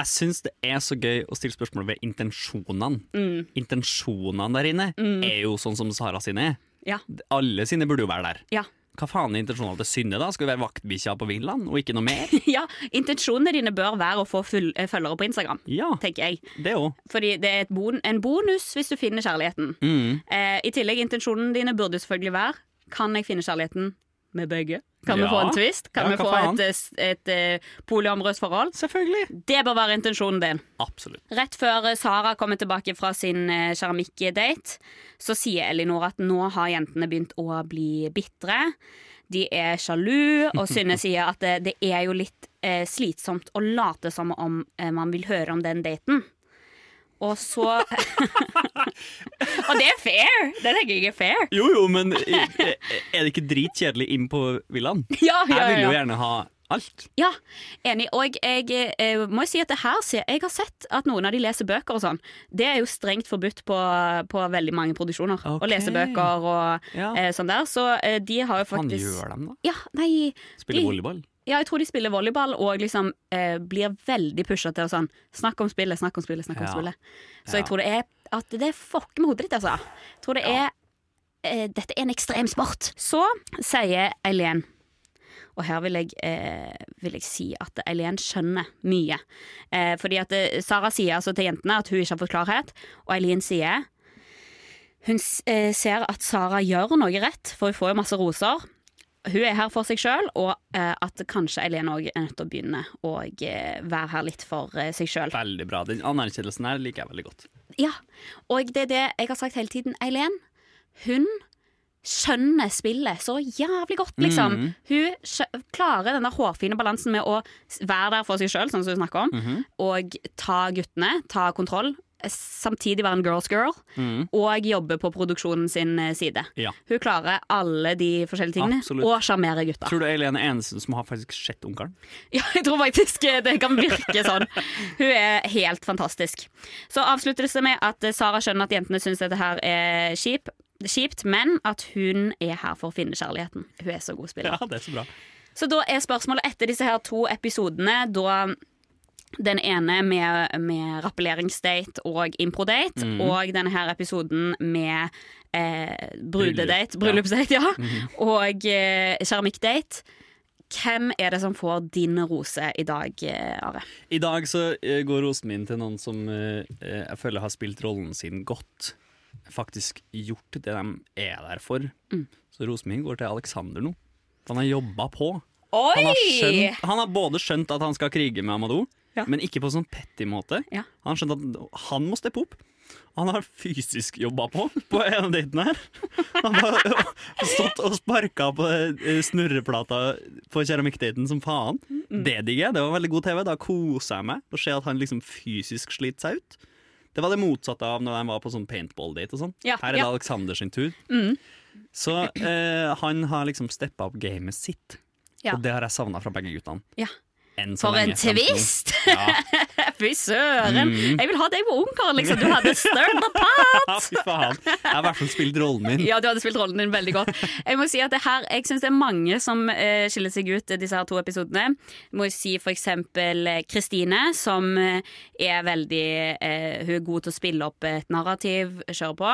Jeg syns det er så gøy å stille spørsmål ved intensjonene. Mm. Intensjonene der inne er jo sånn som Sara sine er. Ja. Alle sine burde jo være der. Ja. hva faen er intensjonen til Synne, da? Skal vi være vaktbikkja på Vinland, og ikke noe mer? ja, intensjonene dine bør være å få eh, følgere på Instagram, Ja, tenker jeg. det også. Fordi det er bon, en bonus hvis du finner kjærligheten. Mm. Eh, I tillegg, intensjonene dine burde selvfølgelig være Kan jeg finne kjærligheten med begge? Kan vi få en twist? Kan Ja, vi få faen? et, eh, et, eh, polyamorøst forhold? Selvfølgelig. Det bør være intensjonen din. Absolutt. Rett før eh, Sara kommer tilbake fra sin keramikkdate, så sier Elinor at nå har jentene begynt å bli bitre. De er sjalu, og Synne sier at det, det er jo litt eh, slitsomt å late som om eh, man vil høre om den daten. Og så Og det er fair! Det tenker jeg er fair. Jo, jo, men er det ikke dritkjedelig inn på villaen? Ja, ja, Jeg vil jo gjerne ha alt. ja enig. Og jeg jeg må jo si at det her Jeg har sett at noen av de leser bøker og sånn. Det er jo strengt forbudt på, på veldig mange produksjoner. Okay. Å lese bøker og Ja. eh, sånn der. Så eh, de har jo Hva faktisk gjør de, da? Ja, nei Spiller De- volleyball? Ja, jeg tror de spiller volleyball og liksom eh, blir veldig pusha til å sånn Snakk om spillet, snakk om spillet, snakk om Ja. spillet. Så Ja. jeg tror det er at det fucker med hodet ditt, altså. Jeg tror det er eh, Dette er en ekstrem sport. Så sier Eileen og her vil jeg, eh, vil jeg si at Eileen skjønner mye. Eh, fordi at eh, Sara sier altså til jentene at hun ikke har fått klarhet, og Eileen sier hun eh, ser at Sara gjør noe rett, for hun får jo masse roser. Hun er her for seg sjøl, og eh, at kanskje Eileen òg er nødt til å begynne å eh, være her litt for eh, seg sjøl. Veldig bra. Den anerkjennelsen her liker jeg veldig godt. Ja, og det er det jeg har sagt hele tiden. Eileen, hun skjønner spillet så jævlig godt, liksom. Mhm. Hun skjø- klarer den der hårfine balansen med å være der for seg sjøl, sånn som hun snakker om, Mhm. og ta guttene, ta kontroll. Samtidig være en girls girl, mm. og jobbe på produksjonen sin eh, side. Ja. Hun klarer alle de forskjellige tingene, Absolutt. og sjarmerer gutta. Tror du Eileen er eneste som har faktisk sett Ungkaren? Ja, jeg tror faktisk det kan virke sånn. Hun er helt fantastisk. Så avslutter det seg med at Sara skjønner at jentene syns dette her er kjip, kjipt, men at hun er her for å finne kjærligheten. Hun er så god spiller. Ja, det er så bra. Så da er spørsmålet etter disse her to episodene, da den ene med, med rappelleringsdate og improdate, Mhm. og denne her episoden med eh, brudedate, Bryllup, bryllupsdate, ja, Mhm. og eh, keramikkdate. Hvem er det som får din rose i dag, eh, Are? I dag så eh, går rosen min til noen som eh, eh, jeg føler har spilt rollen sin godt. Faktisk gjort det de er der for. Mm. Så rosen min går til Alexander nå. Han har jobba på. Han har, skjønt, han har både skjønt at han skal krige med Amadou, Ja. men ikke på sånn petty måte. Ja. Han skjønte at han må steppe opp. Han har fysisk jobba på på en av datene her. Han har stått og sparka på eh, snurreplata på keramikkdaten som faen. Det digger jeg. Det var veldig god TV. Da koser jeg meg å se at han liksom fysisk sliter seg ut. Det var det motsatte av når de var på sånn paintball-date og sånn. Ja, Her er det ja. Alexander sin tur. Mm. Så eh, han har liksom steppa opp gamet sitt. Ja. Og det har jeg savna fra begge guttene. Ja. For en twist! Ja. Fy søren! Mm. Jeg vil ha deg på Ungkaren, liksom. Du hadde stirred pot! Fy faen. Jeg har i hvert fall spilt rollen min. Ja, du hadde spilt rollen din veldig godt. Jeg må si at det her, jeg syns det er mange som eh, skiller seg ut disse her to episodene. Jeg må si for eksempel eh, Kristine, som eh, er veldig Hun er god til å spille opp et narrativ, kjøre på.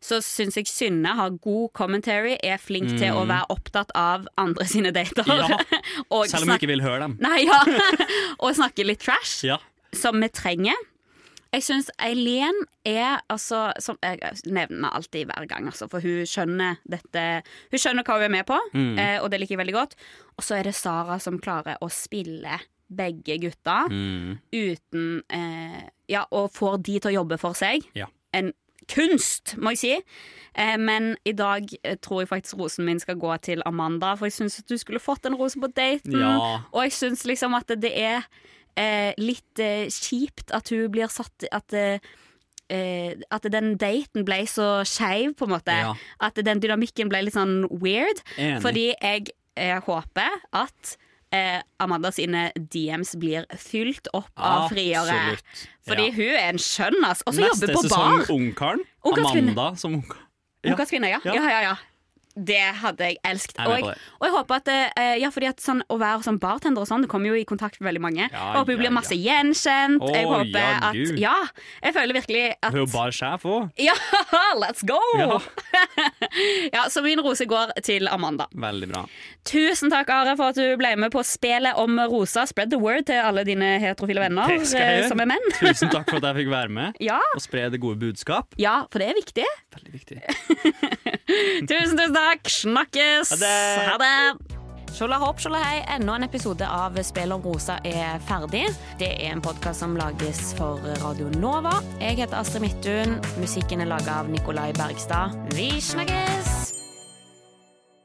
Så syns jeg Synne har god commentary, er flink til å være opptatt av andre sine dater. Mm. Ja. Selv om hun ikke vil høre dem. Nei, ja. og snakke litt trash Ja. Som vi trenger. Jeg syns Eileen er altså som Jeg nevner alltid hver gang, altså, for hun skjønner dette Hun skjønner hva hun er med på, Mm. eh, og det liker jeg veldig godt. Og så er det Sara som klarer å spille begge gutta Mm. uten eh, Ja, og får de til å jobbe for seg. Ja. En kunst, må jeg si. Eh, men i dag eh, tror jeg faktisk rosen min skal gå til Amanda, for jeg syns du skulle fått en rose på daten. Ja. Og jeg syns liksom at det er eh, litt eh, kjipt at hun blir satt At, eh, eh, at den daten ble så skeiv, på en måte. Ja. At den dynamikken ble litt sånn weird. Enig. Fordi jeg eh, håper at eh, Amanda sine DMs blir fylt opp av friere. Absolutt. Fordi Ja. hun er en skjønn, ass. Og så jobber på sesong bar. Ungkaren. Amanda som ungkar. Ja. Ungkarskvinne, ja. Ja. ja. ja, ja. Det hadde jeg elsket. Og jeg, og jeg håper at eh, Ja, fordi at sånn, å være sånn bartender og sånn, det kommer jo i kontakt med veldig mange. Ja, jeg håper vi ja, blir masse gjenkjent. jeg håper ja, at Gud. Ja, jeg føler virkelig at Hun er jo bare sjef òg. Ja, let's go! Ja. Så min rose går til Amanda. Veldig bra. Tusen takk, Are, for at du ble med på spelet om rosa. Spread the word til alle dine heterofile venner Det skal jeg eh, gjøre. som er menn. Tusen takk for at jeg fikk være med Ja, og spre det gode budskap. ja, for det er viktig. Veldig viktig. Tusen, tusen takk. Snakkes. Ha det. Sjola hopp, sjola hei. Enda en episode av Spill om rosa er ferdig. Det er en podkast som lages for Radio Nova. Jeg heter Astrid Midthun. Musikken er laga av Nikolai Bergstad. Vi snakkes!